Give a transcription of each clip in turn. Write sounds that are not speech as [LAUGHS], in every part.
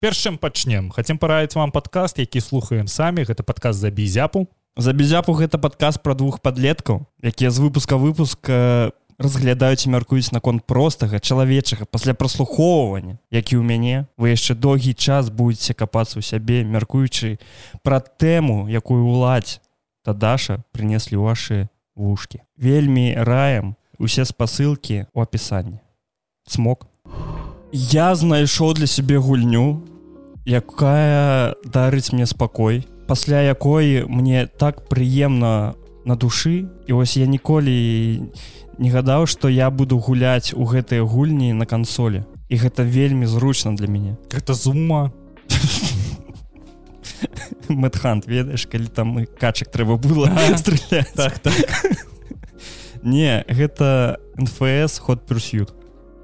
першым пачнем. Хацем параіць вам падкаст які слухаем самі. Гэта падказ за бізяпу за бізяпу гэта падказ пра двух падлеткаў якія з выпуска выпуска разглядаюць і мяркуюць наконт простага чалавечага пасля праслухоўвання які ў мяне. Вы яшчэ доўгі час будетеце капацца ў сябе мяркуючы пра тэму якую уладзь та даша прынеслі ў ваши вушки вельмі раем усе спасылкі у апісанні. Смог я знайшоў для сябе гульню якая дарыць мне спакой пасля якой мне так прыемна на душы і вось я ніколі не гадаў што я буду гуляць у гэтыя гульні на кансолі і гэта вельмі зручна для мяне это зума мэтхант ведаеш калі там качак трэба было так, [LAUGHS] так. не гэта нфс ход персют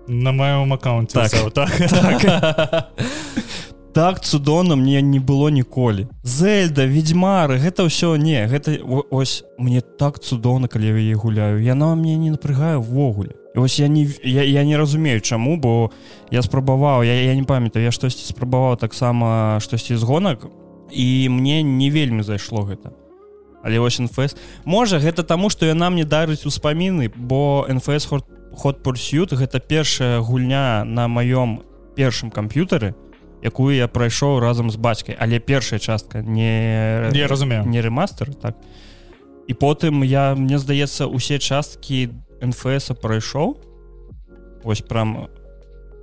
на маём аккаунте так. так. так. [LAUGHS] [LAUGHS] так цудоўна мне не было ніколі зельда ведьмары гэта ўсё не гэта ось мне так цудоўна калі я гуляю яна мне не напрягаю ввогуле ось я не я, я не разумею чаму бо я спрабаваў я, я не памятаю я штосьці спрабаваў таксама штосьці з гонак і мне не вельмі зайшло гэта. Але вось нфс можа гэта таму што яна мне дарыць успаміны бо нфс ход пурсют гэта першая гульня на маём першым камп'ютары якую я прайшоў разам з бацькай. Але першая частка не не разумею. не рэмастер так. І потым я мне здаецца усе часткі нфс прайшоў. Ось прям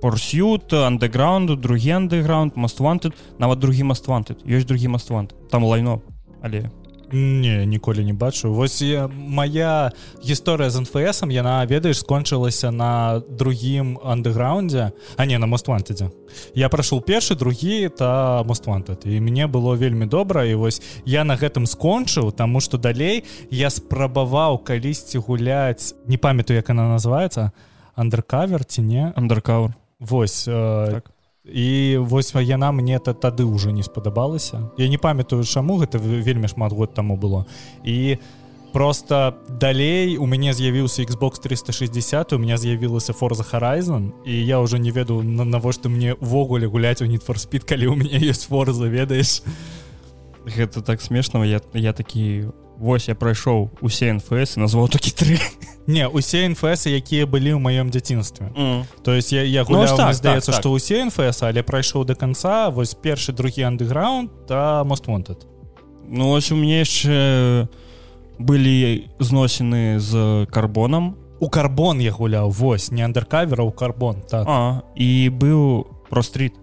порсют андеграунду другі андеграунд мастванты нават другі мастванты ёсць другі маствант там лайно але не ніколі не бачу вось я, моя гісторыя з нфсам яна ведаеш скончылася на другім андеграундзе а не на моствантыдзе я прайшоў першы другі та мостванты і мне было вельмі добра і вось я на гэтым скончыў таму што далей я спрабаваў калісьці гуляць не памятаю як она называется андеркавер ці не? Андеркавер восьось э, так і вось яна мне то тады ўжо не спадабалася. Я не памятаю чаму гэта вельмі шмат год таму было. І просто далей у мяне з'явіўся Xbox 360 у меня з'явілася форза Horizon і я уже не веду навошта мне увогуле гуляць у нетфорспід калі у мяне есть форза ведаеш? Гэта так смешного я я такі Вось я прайшоў усе нфс назваў такі тры не усе нфс якія былі ў маём дзяцінстве. Mm. то есть я, я гуляў, ну, так, здаецца так, што так. усе нфс але прайшоў до конца вось першы другі андеграунд та мост wanted. Ну ось у мне яшчэ былі зносіны з карбонам. У карбон я гуляў вось не андеркавера у карбон так. А, і быў прострит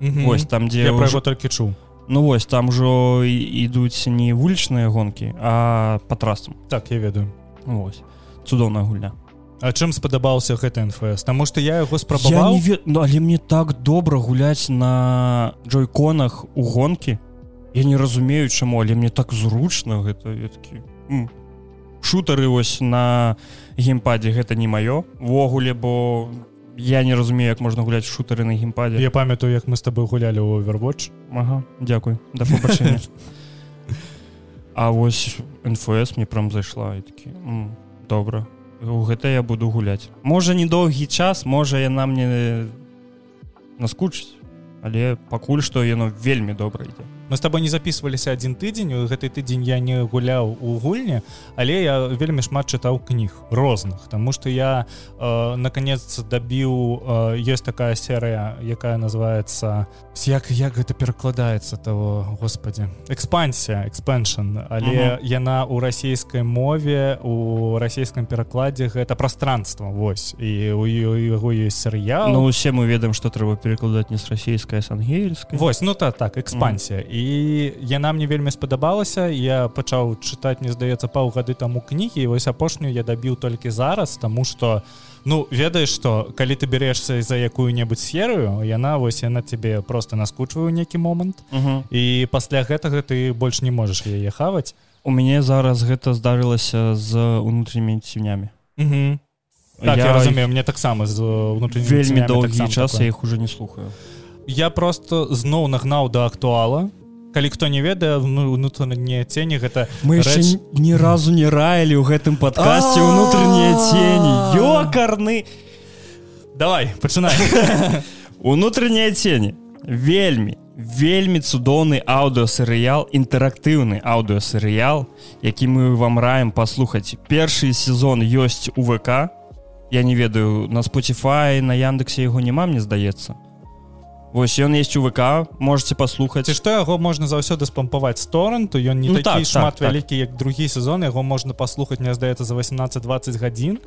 mm -hmm. ось там дзе я ўжо... пра толькі чуў. Ну вось там ужо ідуць не вулічныя гонкі а по трасам так я ведаю. Ось цудоўная гульня. А чым спадабаўся гэты нфс Таму што я яго спрабаваў. Ве... ну, але мне так добра гуляць на джойконах у гонкі. Я не разумею чаму але мне так зручна гэта. Такі шутары вось на геймпадзе гэта не маё ввогуле бо я не разумею як можна гуляць шутары на геймпаде я памятаю як мы с тобой гулялі ў овервоч ага, дзякуй да [LAUGHS] А вось нфс мне прям зайшла і такі добра. У гэта я буду гуляць можа недоўгі час можа яна мне наскучыць але пакуль што яно вельмі добра ідзе мы с тобой не записываліся один тыдзень у гэты тыдзень я не гуляў у гульні але я вельмі шмат чытаў кніг розных тому что я э, наконец дабіў э, есть такая серыя якая называется як як гэта перакладаецца того господи экспансія экспеншн але яна у расійскай мове у расійскім перакладзе гэта пространство Вось. І у яго есть серыял. Ну усе мы ведаем что трэба перекладаць не с расійская с ангельскай. Вось ну та так экспансія і і яна мне вельмі спадабалася. Я пачаў чытаць мне здаецца паўгады таму кнігі вось апошнюю я дабіў толькі зараз тому что ну ведаеш что калі ты бярэшся за якую-небудзь серыю яна вось яна тебе просто наскучваю нейкі момант. -huh. і пасля гэтага ты больш не можаш яе хаваць. У мяне зараз гэта здарылася з унутрымі цівнямі. -huh. так, я, я разумею мне таксама з унутры вельмі доўгі час я іх уже не слухаю. Я просто зноў нагнаў да актуала калі хто не ведае ну унутраныя цені гэта мы рэч... ні разу не раілі ў гэтым падкасці унутрэннія цені. Ёкарны! Давай пачынай. [LAUGHS] Унутрэннія цені. Вельмі вельмі цудоўны аўдыосерыял інтэрактыўны аўдыосерыял які мы вам раем паслухаць. Першы сезон ёсць у ВК я не ведаю на Spotify на яндексе яго няма мне здаецца Вось ён есть у ВК можете паслухаць. Што яго можна заўсёды спампаваць сторон то ён не ну, такі так, шмат так, вялікі так. як другі сезон яго можна паслухаць мне здаецца за 18-20 гадзін.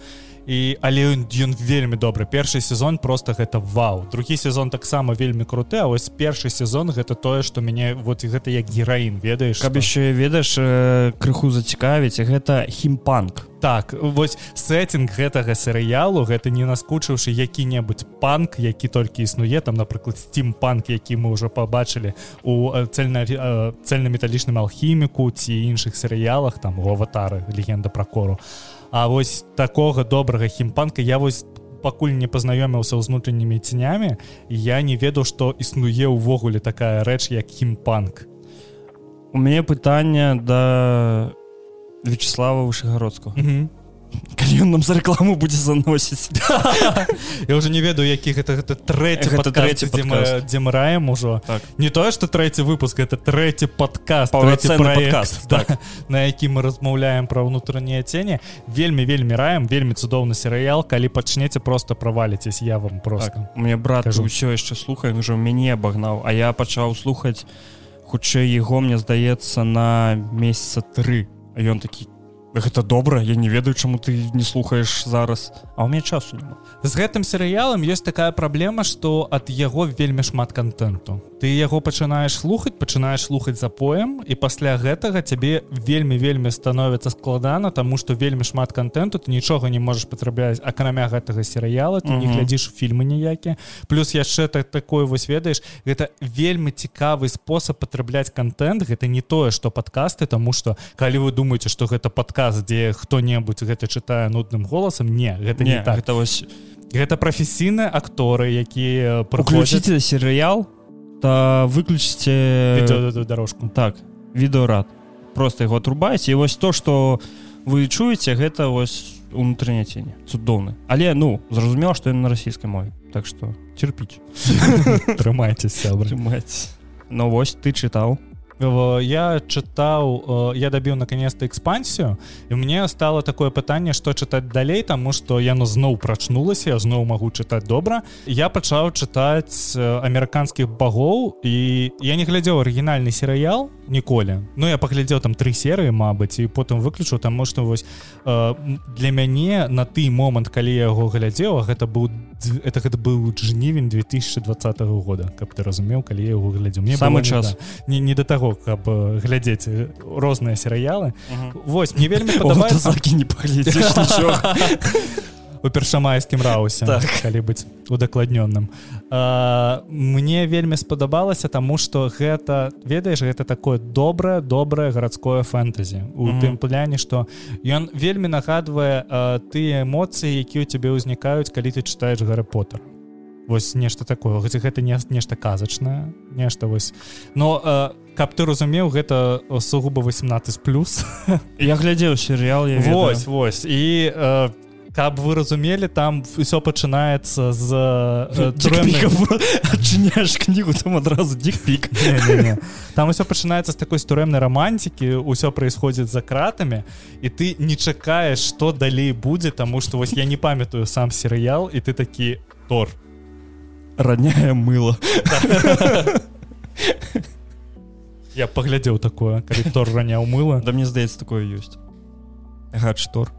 І але ён, ён вельмі добры. Першы сезон просто гэта вау. Другі сезон таксама вельмі круты А вось першы сезон гэта тое што мяне вот гэта як гераін ведаеш каб яшчэ ведаеш э, крыху зацікавіць гэта хімпанк так вось сеттинг гэтага серыялу гэта не наскучыўшы які-небудзь панк які толькі існуе там напрыклад стимпанк які мы ўжо побачылі у цельна цельнаметалічным алхіміку ці іншых серыялах там у аватары легенда про кору А вось такога добрага хімпанка я вось пакуль не пазнаёміўся з внутреннімі ценямі я не ведаў што існуе ўвогуле такая рэч як хімпанк. У мяне пытанне да вячеслава вышегородского mm -hmm. калі ён нам за рекламу будзе заносіць [LAUGHS] я уже не ведаю які гэта гэта трэці трэці дзе мы раем ужо так. не тое что трэці выпуск это трэці подкаст подкаст [LAUGHS] так. на які мы размаўляем про ўнутраннія цені вельмі вельмі раем вельмі цудоўны серыял калі пачнеце просто праваліцесь я вам просто так. мне брат ўсё яшчэ слухаем уже мяне абагнаў а я пачаў слухаць хутчэй яго мне здаецца на месяца тры ён такі гэта добра я не ведаю чаму ты не слухаеш зараз а у меня часу няма. З гэтым серыялам ёсць такая праблема что ад яго вельмі шмат контенту ты яго пачынаеш слухаць пачынаеш слухаць запоем і пасля гэтага цябе вельмі вельмі становіцца складана тому что вельмі шмат контенту ты нічога не можаш патрабляць акрамя гэтага серыяла ты -huh. не глядзіш фільмы ніякія плюс яшчэ так такое вось ведаеш гэта вельмі цікавы спосаб патрабляць контент гэта не тое что подкасты тому что калі вы думаете что гэта подкаст дзе хто-небудзь гэта чытае нудным голасам не гэта не, не так. это вось гэта прафесійныя акторы якія прыключыце серыял то выключыце дорожку. так відэорад просто его отрубаеце і вось то что вы чуеце гэта вось унутраня цені цудоўны але ну зразумела што ён на расійскай мове так что терпіць [LAUGHS] трымайцеся трымаць но ну, вось ты чытаў я чытаў я дабіў наконец-то экспансію і мне стало такое пытанне что чытаць далей тому что яно зноў прачнулася я зноў магу чытаць добра. Я пачаў чытаць амерыканскіх багоў і я не глядзеў арыгінальны серыял ніколі Ну я паглядзеў там три серыі Мабыць і потым выключу таму что вось для мяне на ты момант калі я яго глядзеў гэта быў это гэта быў жнівень 2020 года каб ты разумеў калі я яго глядзеў мне самы час. не не да таго каб глядзець розныя серыялы Вось мне вельмі [LAUGHS] падабаецца не паглядзеш [LAUGHS] у першамайскім раусе так. калі быць удакладнённым. Мне вельмі спадабалася таму что гэта ведаеш гэта такое добрае добрае гарадское фэнтэзі. У mm -hmm. тым пляне что ён вельмі нагадвае тыя эмоцыі якія у цябе ўзнікаюць калі ты чытаеш гары поттер вось нешта такое. Гэта гэта не нешта казачнае нешта вось. Но каб ты разумеў гэта сугуба 18 плюс. Я глядзеў серыял вось вось. І ты каб вы разумелі там все пачынаецца з адчыняешь кнігу там адразу дикпік там усё пачынаецца з такой турэмнай романтики ўсё происходит за кратами і ты не чакаеш что далей будзе тому что вось я не памятаю сам серыял і ты такі тор родняе мыло. Я паглядзеў такое калі тор раняў мыла да мне здаецца такое ёсць гад штор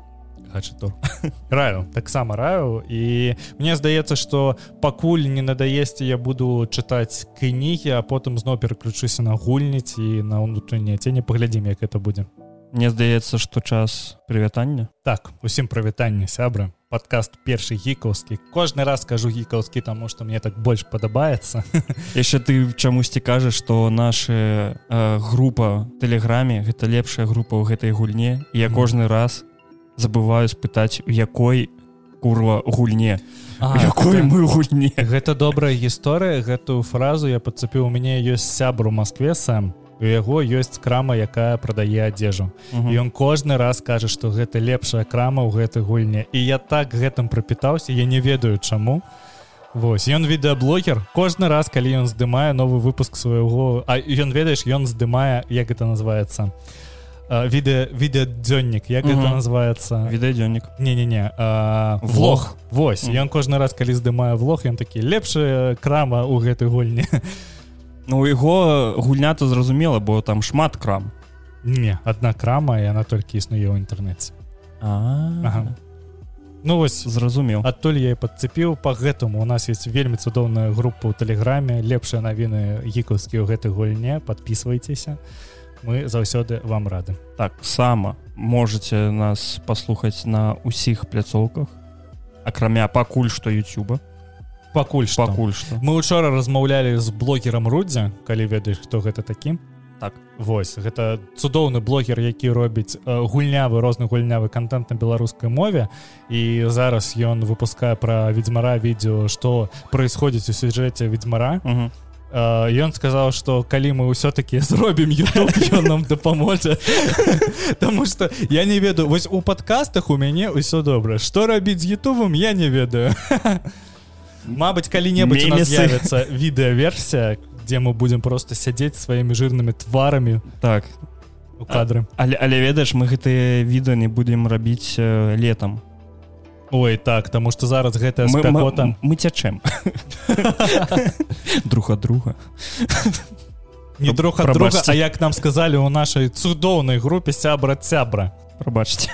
гачатор [LAUGHS] раю. Таксама раю. І мне здаецца что пакуль не надаесце я буду чытаць кнігі а потым зноў пераключуся на гульніць і на ўнутранне цені паглядзім як это будзе Мне здаецца што час прывітання так усім прывітанне сябра подкаст першы гікаўскі кожны раз кажу гікаўскі таму што мне так больш падабаецца [LAUGHS] яшчэ ты чамусьці кажаш што наша э, група тэлеграме гэта лепшая група ў гэтай гульне я кожны раз забываю спытаць у якой курва гульне. Якой мы гульне. гэта добрая гісторыя гэтую фразу я подцапіў у мяне ёсць сябру Москве сам у яго ёсць крама якая прадае адзежу. Ён кожны раз кажа што гэта лепшая крама ў гэтай гульне і я так гэтым прапітаўся я не ведаю чаму. Вось ён відэаблогер. Кожны раз калі ён здымае новы выпуск свайго А ён ведаеш ён здымае як это называется відэа відэадзённік як Мгм. это называется? Відэадзённік не-не-не а, Влог. влог. Вось ён кожны раз калі здымае влог ён такі лепшая крама у гэтай гульні. [LAUGHS] Ну яго гульня то зразумела бо там шмат крам. Не адна крама і она толькі існуе ў інтэрнэце. Ага. Ну вось зразумеў. адтуль я і подцепіў по гэтаму. У нас есть вельмі цудоўная група ў тэлеграме лепшыя навіны гікаўскі ў гэтай гульне. Подписывайтеся мы заўсёды вам рады. Так сама можете нас паслухаць на ўсіх пляцоўках акрамя пакуль што Ютуба. Пакуль што пакуль што мы учора размаўлялі з блогерам рудзя калі ведаеш хто гэта такі. Так. Вось гэта цудоўны блогер які робіць э, гульнявы розны гульнявы контент на беларускай мове. І зараз ён выпускае пра ведьзьмара відео што происходзіць у сюжэце ведьзьмара Мгм. Э, ён сказаў что калі мы ўсё-таки зробім [LAUGHS] YouTube, ён нам дапаможа [LAUGHS] Таму что я не ведаю вось у подкастах у мяне ўсё добра что рабіць з Ютубом я не ведаю. [LAUGHS] Мабыць калі-небудзь у нас Мемесы. з'явіцца відэаверсія дзе мы будем просто сядзець сваімі жирнымі тварамі так. кадры але але ведаеш мы гэтыя відэа не будзем рабіць э, летом Ой так тому что зараз гэтая мы, спякота мы, мы цячэм [LAUGHS] друг ад друга. Не друг ад друга. А як нам сказалі у нашай цудоўнай групе сябра сябра прабачце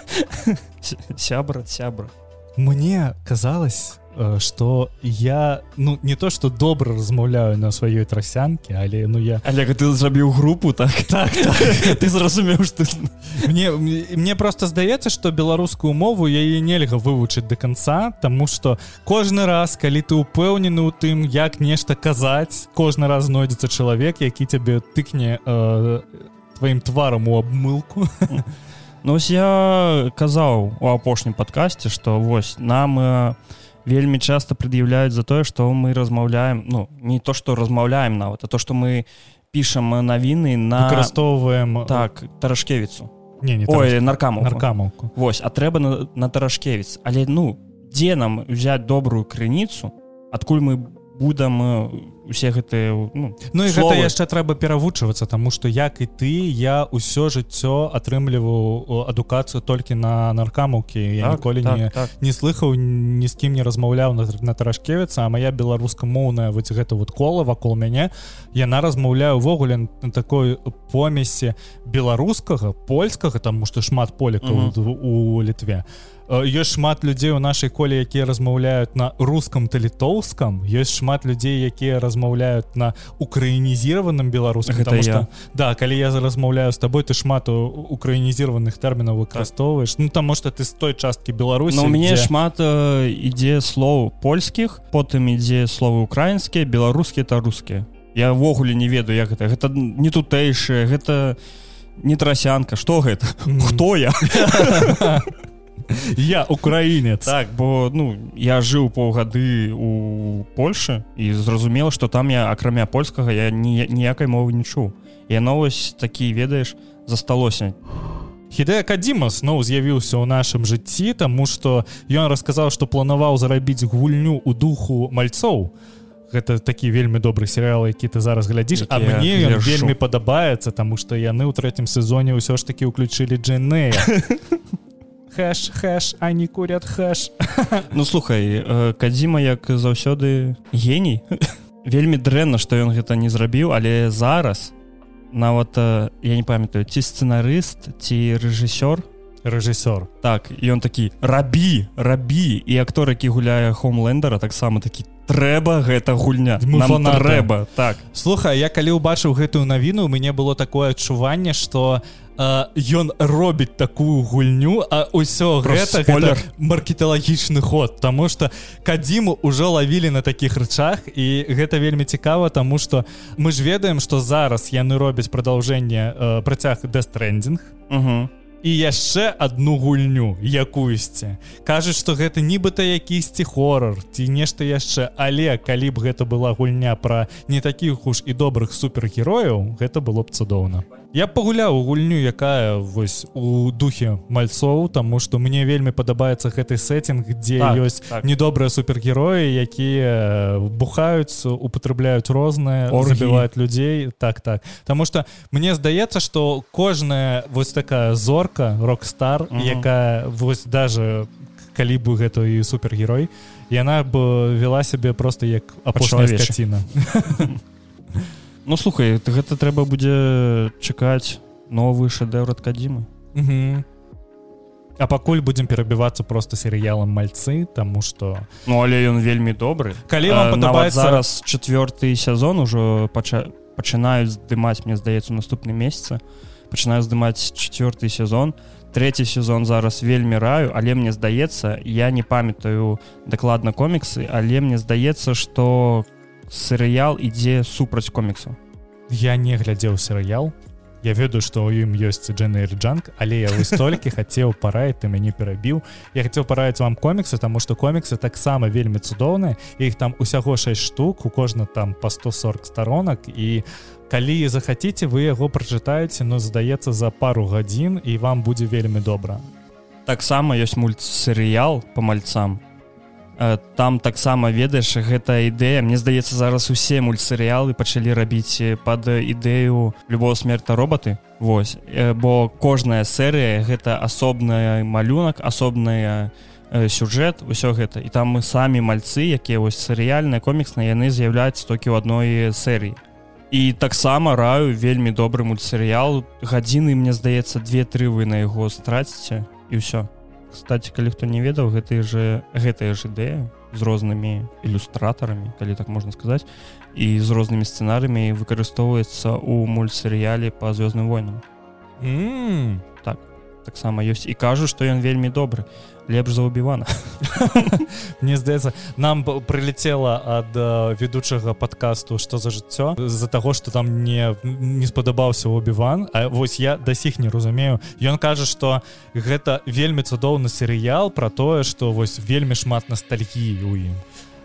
[LAUGHS] сябра сябра мне казалось э, что я ну не то что добра размаўляю на сваёй трасянке але ну я Олег ты зрабіў групу [LAUGHS] так? Так, ты зразумеў что мне мне просто здаецца что беларускую мову яе нельга вывучыць до конца тому что кожны раз калі ты упэўнены ў тым як нешта казаць кожны раз знойдзецца чалавек які цябе тыкне э, тваім тварам у абмылку Ну ось я казаў у апошнім падкасці што вось нам э, вельмі часта прад'яўляюць за тое што мы размаўляем ну не то што размаўляем нават а то што мы пішам навіны на выкарыстоўваем так тарашкевіцу. Не не ой наркаму наркамаўку. Вось а трэба на, на тарашкевіц. Але ну дзе нам взять добрую крыніцу? Адкуль мы будам э, усе гэтыя ну, Ну і словы. гэта яшчэ трэба перавучвацца тому что як і ты я ўсё жыццё атрымліваю о, адукацыю толькі на наркамаўкі я так, ніколі так, не так. не слыхаў ні з кім не размаўляў на, на тарашкевіца а моя беларускамоўная вось гэта вот кола вакол мяне яна размаўляю увогуле на такой помесе беларускага польскага тому что шмат полікаў uh -huh. у літве Э, ёсць шмат людзей у нашай коле якія размаўляюць на рускам та літоўскам ёсць шмат людзей якія размаўляюць на украінізіраваным беларускам Гэта потому я. что да калі я размаўляю з табой ты шмат у- украінізіраваных тэрмінаў выкарыстоўваеш ну таму что ты з той часткі беларусі Ну, у мяне дзе- шмат э, ідзе слоў польскіх потым ідзе словы украінскія беларускія та рускія я ўвогуле не ведаю як гэта гэта не тутэйшае гэта не трасянка. Что гэта? Мгм. хто я [LAUGHS] [LAUGHS] я украінец так бо ну я жыў паўгады у Польшы і зразумела что там я акрамя польскага я ні, ніякай мовы не чуў. Я новость такі ведаеш засталося. Хідэя Кадзіма зноў з'явіўся ў нашым жыцці таму што ён расказаў што планаваў зарабіць гульню ў духу мальцоў. Гэта такі вельмі добры серыал які ты зараз глядзіш А мне ён вельмі падабаецца таму што яны ў трэцім сезоне ўсё ж такі ўключылі Джэнея [LAUGHS] хэш хэш они курят хэш. [LAUGHS] Ну слухай э, кадзіма як заўсёды геній [LAUGHS] вельмі дрэнна што ён гэта не зрабіў але зараз нават э, я не памятаю ці сцэнарыст ці рэжысёр. Рэжысёр. Так ён такі рабі рабі і актор які гуляе хоумлендера таксама такі трэба гэта гульня трэба так. Слухай я калі ўбачыў гэтую навіну у мяне было такое адчуванне что ён робіць такую гульню а ўсё гэта, гэта маркеталагічны ход тому что кадзіму ўжо лавілі на таких рычах і гэта вельмі цікава тому что мы ж ведаем что зараз яны робяць продолжение працяг дэстрендинг угу. і яшчэ одну гульню якуюсьці кажуць что гэта нібыта якісьці хорор ці нешта яшчэ але калі б гэта была гульня про не таких уж і добрых супергерояў гэта было б цудоўна я пагуляў у гульню якая вось у духе мальцоў тому что мне вельмі падабаецца гэты сеттинг дзе так, ёсць так. недобрыя супергероі якія бухаюць употребляюць розныя забіваюць людзей. Так так. Тому что мне здаецца что кожная вось такая зорка рок-стар якая вось даже калі бы гэта і супергерой яна бы вела сябе просто як апошняя скаціна [LAUGHS] Ну слухай гэта трэба будзе чакаць новы шэдэўр ад кадзімы. А пакуль будзем перабівацца просто серыялам мальцы тому что ну але ён вельмі добры. Калі вам падабаецца зараз четверты сезон ужо пача пачынаюць здымаць мне здаецца наступны месяца пачынаю здымаць четверты сезон. Третий сезон зараз вельмі раю але мне здаецца я не памятаю дакладна коміксы але мне здаецца что серыял ідзе супраць коміксу я не глядзеў серыял. Я ведаю что у ім ёсць дженер джанк але я вось толькі хацеў параіць ты мяне перабіў я хацеў параіць вам коміксы тому что коміксы таксама вельмі цудоўныя іх там усяго 6 штук у кожна там по 140 сторонак і калі захаце вы яго прачытаеце но здаецца за пару гадзін і вам будзе вельмі добра таксама ёсць мультсерыял по мальцам там таксама ведаеш гэта ідэя. Мне здаецца зараз усе мультсерыялы пачалі рабіць э, пад ідэю любого смерта роботы Вось. Э, бо кожная серыя гэта асобная малюнак асобная сюжэт усё гэта. І там мы самі мальцы якія вось серыяльныя коміксныя яны з'яўляюцца толькі ў адной серыі. І таксама раю вельмі добры мультсерыял. Гадзіны мне здаецца две-тры вы на яго страціце і ўсё кстати калі хто не ведаў гэтыя же гэтыя ж ідэя з рознымі ілюстратарамі калі так можна сказаць і з рознымі сцэнарыямі выкарыстоўваецца ў мультсерыяле по звёздным войнам mm. так таксама ёсць. І кажу што ён вельмі добры лепш за убівана. [LAUGHS] Мне здаецца нам прылетела ад ведучага подкасту что за жыццё з-за таго что там не не спадабаўся убіван. А вось я да сіх не разумею. Ён кажа что гэта вельмі цудоўны серыял про тое что вось вельмі шмат ностальгіі у ім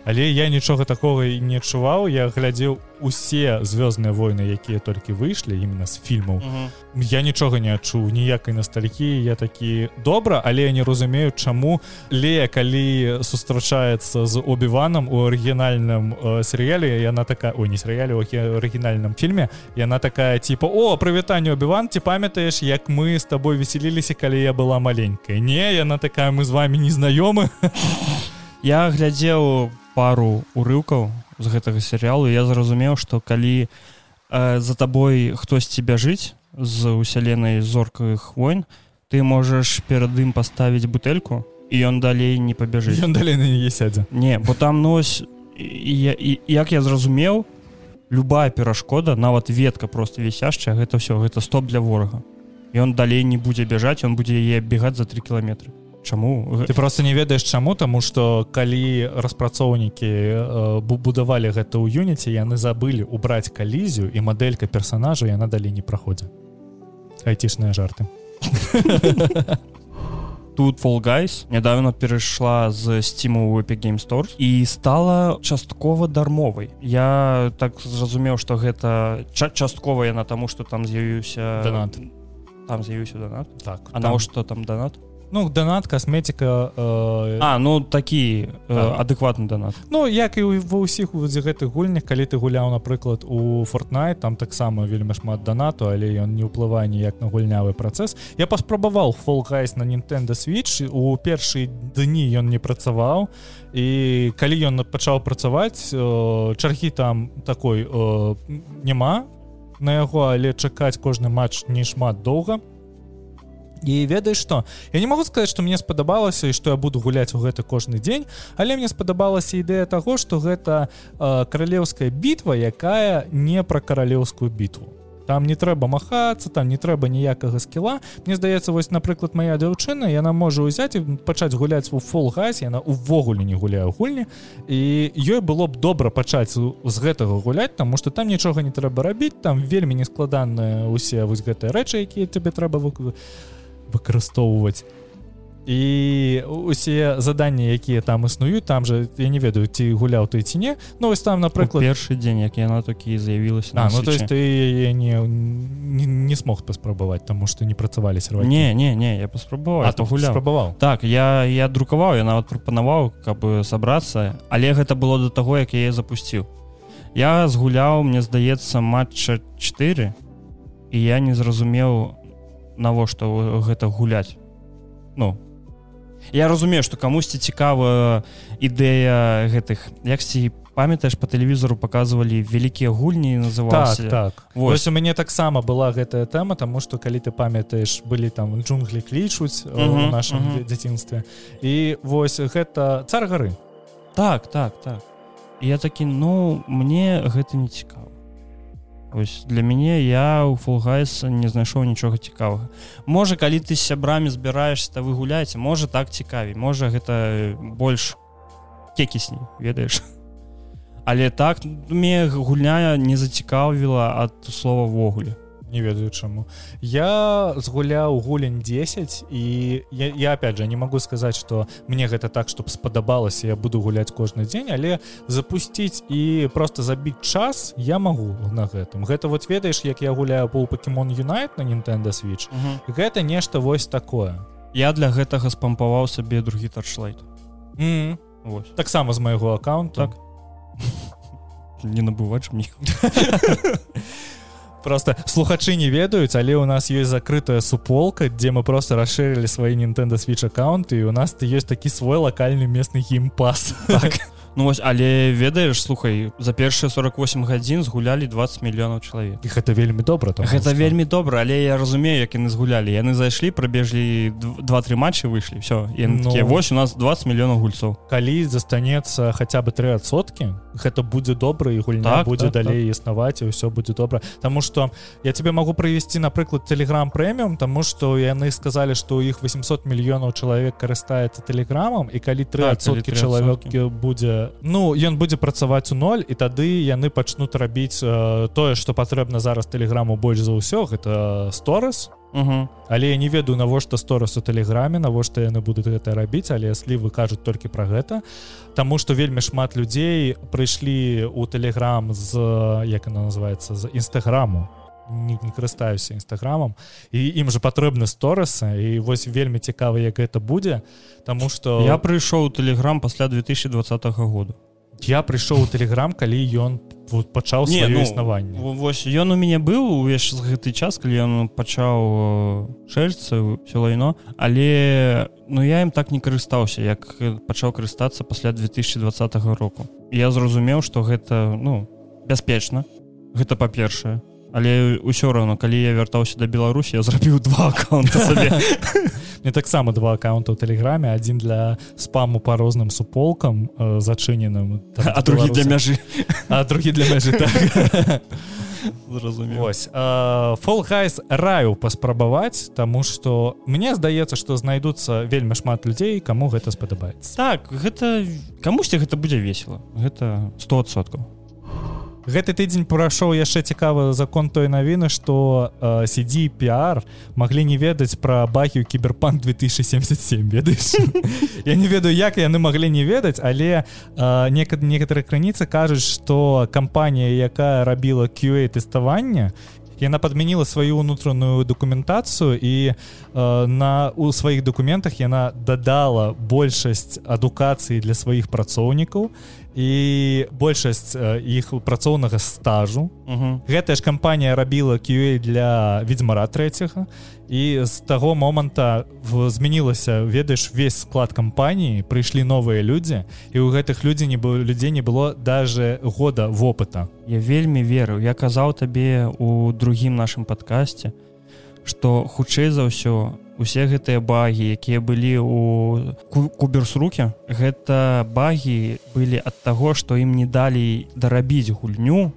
але я нічога такого і не адчуваў. Я глядзеў усе звёздныя войны якія толькі выйшлі именно з фільмаў. Uh -huh. я нічога не адчуў ніякай ностальгіі я такі добра але я не разумею чаму лея калі сустрачаецца з убіваном у арыгінальным э, серыяле яна такая у не серыяле арыгінальным фільме яна такая типа о прывітанне убіван ці памятаеш як мы з тобой весселіліся калі я была маленькая? Не яна такая мы з вами не знаёмы я глядзеў пару урыўкаў з гэтага серыялу. Я зразумеў што калі э, за табой хтосьці бяжыць з усяленай зоркавых войн ты можаш перад ім паставіць бутэльку і ён далей не пабяжыць. Ён далей на яе сядзе. Не бо там нось і, і як я зразумеў любая перашкода нават ветка просто вісяшчая гэта ўсё гэта стоп для ворага. Ён далей не будзе бяжаць он будзе яе бегаць за три кіламетры Чаму? Ты просто не ведаеш чаму тому что калі распрацоўнікі э, будавалі гэта ў юніце яны забылі убраць калізію і мадэлька персонажа яна далей не праходзе айцішныя жарты. Тут фолгайс нядавно перайшла з стиму Epic game store і стала часткова дармовай. Я так зразумеў что гэта часткова яна таму что там з'явіўся донат. Там з'явіўся донат? Так а на что там донат ну донат касметика э... а ну такі э, адэкватны донат. Ну як і ва ўсіх гэтых гульнях калі ты гуляў напрыклад у фортнайт там таксама вельмі шмат донату але ён не ўплывае ніяк на гульнявы працэс. Я паспрабаваў фолгайс на Nintendo switch у першыя дні ён не працаваў. І калі ён пачаў працаваць э, чаргі там такой э, няма на яго але чакаць кожны матч не шмат доўга. то і ведаеш что я не могу сказать что мне спадабалася і что я буду гуляць у гэта кожны дзень але мне спадабалася ідэя того что гэта э, каралеўская бітва якая не про каралеўскую бітву. Там не трэба махацца там не трэба ніякага скіла. Мне здаецца вось напрыклад моя дзяўчына яна можа ўзяць і пачаць гуляць у фолгаз яна увогуле не гуляю гульні. І ёй было б добра пачаць з гэтага гуляць тому что там нічога не трэба рабіць там вельмі нескладаныя усе вось гэтыя рэчы якія тебе трэба выквы выкарыстоўваць. І усе заданні якія там існуюць там же я не ведаю ці гуляў ты ці не ну вось там напрыклад першы дзень як яна такі з'явілася а, ну то есть ты яе не, не не смог паспрабаваць тому что не працавалі сервакі? Не не не я паспрабаваў то гуляў спрабаваў так я я друкаваў я нават прапанаваў каб сабрацца але гэта было до таго як я запусціў. Я згуляў мне здаецца матча 4 і я не зразумеў навошта гэта гуляць. Ну я разумею что камусьці цікава ідэя гэтых. Яксьці памятаеш по тэлевізору показывалі вялікія гульні назывался так, так. Вось. У мяне таксама была гэтая тэма тому что калі ты памятаеш былі там джунглі клічуць uh -huh, у нашем uh -huh. дзяцінстве. І вось гэта цар гары так так так. Я такі ну мне гэта не цікава Ось для мяне я у фулгайса не знайшоў нічога цікавага можа калі ты сябрамі збіраешься вы гуляеце можа так цікавей можа гэта больш кекісней ведаеш. Але так мне гульня не зацікаўвіла ад слова-ввогуле не ведаю чаму. Я згуляў гулень 10 і я, я опять же не могу сказаць что мне гэта так чтоб спадабалася я буду гуляць кожны дзень але запусціць і просто забіць час я могу на гэтым. Гэта вот ведаеш як я гуляю пол покемон юнайт на Nintendo switch. Uh -huh. гэта нешта вось такое. Я для гэтага спампаваў сабе другі таршлайт mm -hmm. таксама з майго аккаунта. Так. [LAUGHS] Не набываць мне [LAUGHS] просто слухачы не ведаюць але у нас есть закрытая суполка дзе мы просто расширили свои Nintendo switch аккаунты і у нас ты есть такі свой локальны местный геймпас. Так [LAUGHS] Ну вось але ведаеш слухай за першыя 48 гадзін згулялі 20 мільёнаў чалавек. І гэта вельмі добра там гэта что... вельмі добра але я разумею як яны згулялі. Яны зайшлі прабежлі два-тры матчы выйшлі все ну... вось у нас 20 мільёнаў гульцоў калі застанецца хаця бы тры адсоткі гэта будзе добра і гульня так, будзе так, далей так. існаваць і ўсё будзе добра. Таму что я тебе могу прывесці напрыклад телеграм прэміум тому что яны сказалі что у іх 800 мільёнаў чалавек карыстаецца телеграмам і калі тры адсоткі так, чалавек будзе ну ён будзе працаваць у ноль і тады яны пачнуць рабіць э, тое што патрэбна зараз тэлеграму больш за ўсё гэта сторыс. Але я не ведаю навошта сторыс у тэлеграме навошта яны будуць гэта рабіць але слівы кажуць толькі пра гэта. Таму што вельмі шмат людзей прыйшлі у тэлеграм з як она называется з нстаграму не, не карыстаюся нстаграмам і ім жа патрэбны сторыса і вось вельмі цікава як гэта будзе Таму что я прыйшоў тэлеграм пасля 2020 года. Я прыйшоў у тэлеграм калі ён вот пачаў не ну, існаванне. восьось ён у мяне быў увесь гэты час калі ён пачаў шэльцы все лайно. Але ну я ім так не карыстаўся як пачаў карыстацца пасля 2020 року. Я зразумеў что гэта ну бяспечна. Гэта па-першае але ўсё роўно калі я вяртаўся да беларусі я зрабіў два аккаунта [LAUGHS] не таксама два аккаунта ў тэлеграме. Адзін для спаму па розным суполкам э, зачыненым а другі для мяжы. А другі для мяжы так. [LAUGHS] зразумелось фолхайс раю паспрабаваць тому что мне здаецца что знайдуцца вельмі шмат людзей кому гэта спадабаецца. Так гэта камусьці гэта будзе весело гэта стосоткаў гэты тыдзень прайшоў яшчэ цікавы закон той навіны что э, сидзі пиар маглі не ведаць про бахі кіберпанк 2077 ведаеш? [LAUGHS] Я не ведаю як яны маглі не ведаць але э, некад некаторыя крыніцы кажуць что кампанія якая рабіла QA тэставання яна подмяніла сваю унутраную документацыю і э, на у сваіх документах яна дадала большасць адукацыі для сваіх працоўнікаў і большасць іх працоўнага стажу. Гэтая ж кампанія рабіла QA для ведьзьмара трэцяга. І з таго моманта змянілася ведаеш весь склад кампаніі прыйшлі новыя людзі і ў гэтых людзей не было людзей не было даже года вопыта. Я вельмі верыў я казаў табе у другім нашым падкасці что хутчэй за ўсё усе гэтыя багі якія былі у куберс руки гэта багі былі ад таго што ім не далі дарабіць гульню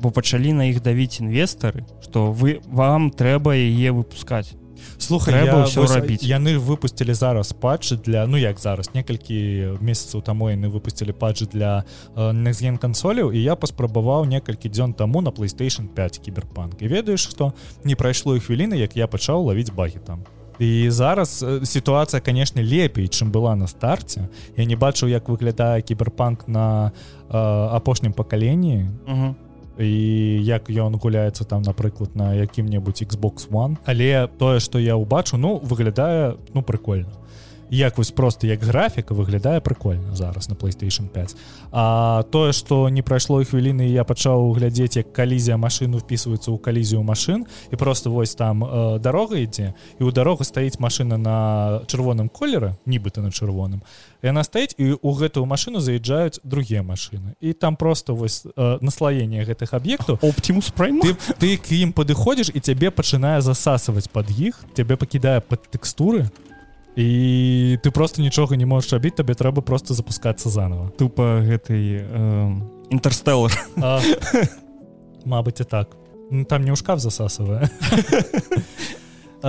бо пачалі на іх давіць інвестары што вы вам трэба яе выпускаць слухай ўсё рабіць яны выпусцілі зараз патчы для ну як зараз некалькі месяцаў таму яны выпусцілі патчы для нексген кансоляў і я паспрабаваў некалькі дзён таму на playstation 5 кіберпанк. І ведаеш што не прайшло і хвіліны як я пачаў лавіць багі там. І зараз сітуацыя канешне лепей чым была на старце я не бачыў як выглядае кіберпанк на э, апошнім пакаленні і як ён гуляецца там напрыклад на якім-небудзь Xbox one. Але тое што я ўбачу ну выглядае ну прикольно як вось просто як графіка выглядае прикольно зараз на playstation 5 а тое что не прайшло і хвіліны я пачаў глядзець як калізія машыну впісваецца ў калізію машин і просто вось там э, дарога ідзе і у дарогу стаіць машина на чырвоным колеры нібыта на чырвоным. Яна стаіць і у гэтую машину заязджаюць другія машины і там просто вось э, наслаение гэтых аб'ектаў. Оптимус ты, ты к ім падыходзіш і цябе пачынае засасваць под іх цябе пакідае под тэкстуры. то і ты просто нічога не можаш рабіць табе трэба просто запускацца заново. Тупо гэтай інтэрстеллар э, Мабыць і так. Ну, там не ў шкаф засасывае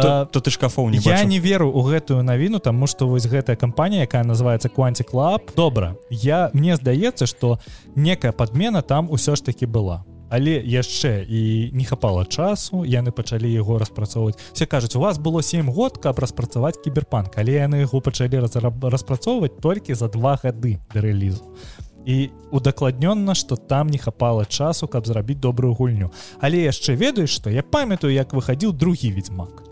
то ты шкафоў не я не веру у гэтую навіну тому что вось гэтая кампанія якая называется кванти клаб добра я мне здаецца что некая подмена там усё ж таки была але яшчэ і не хапала часу яны пачалі яго распрацоўваць. Все кажуць у вас было 7 год каб распрацаваць кіберпанк але яны яго пачалі распрацоўваць толькі за два гады да рэлізу. І удакладнённа что там не хапала часу каб зрабіць добрую гульню. Але яшчэ ведаеш что я памятаю як выхадзіў другі ведьмак.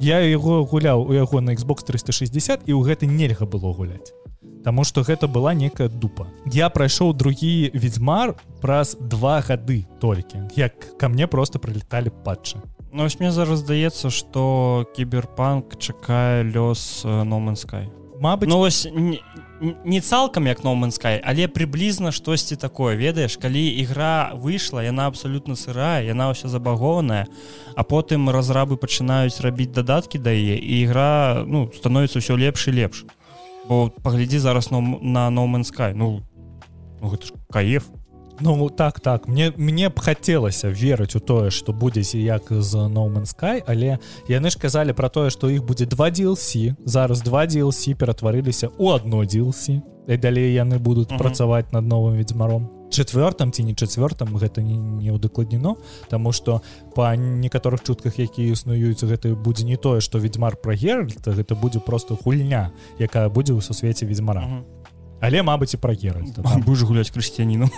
Я яго гуляў у яго на Xbox 360 і ў гэты нельга было гуляць Таму што гэта была некая дупа. Я прайшоў другі ведьзьмар праз два гады толькі. Як ка мне просто прылеталі патчы. Ну мне зараз здаецца, што кіберпанк чакае лёс номанскай. Мабыць ну, вось не, не цалкам як номанскай, але прыблізна штосьці такое ведаеш, калі ігра выйшла, яна абсалютна сырая, яна ўся забагованая, а потым разрабы пачынаюць рабіць дадаткі да яе і ігра ну, становіцца ўсё лепш і лепш бо паглядзі зараз на на номанскай ну, ну гэта ж каеф. Ну так так. Мне мне б хацелася верыць у тое што будзеце як з номанскай але яны ж казалі пра тое што іх будзе два DLC зараз два DLC ператварыліся у одно DLC і далей яны будуць uh -huh. працаваць над новым ведьзьмаром четвертым ці не четвертым гэта не, не удакладнено тому что по некаторых чутках якія існуюць гэта будзе не тое что ведьмар про геральта гэта будзе просто гульня якая будзе ў сусвеце ведьмара. Uh -huh. але Мабыць і про геральта [LAUGHS] будзе гуляць крысціяніну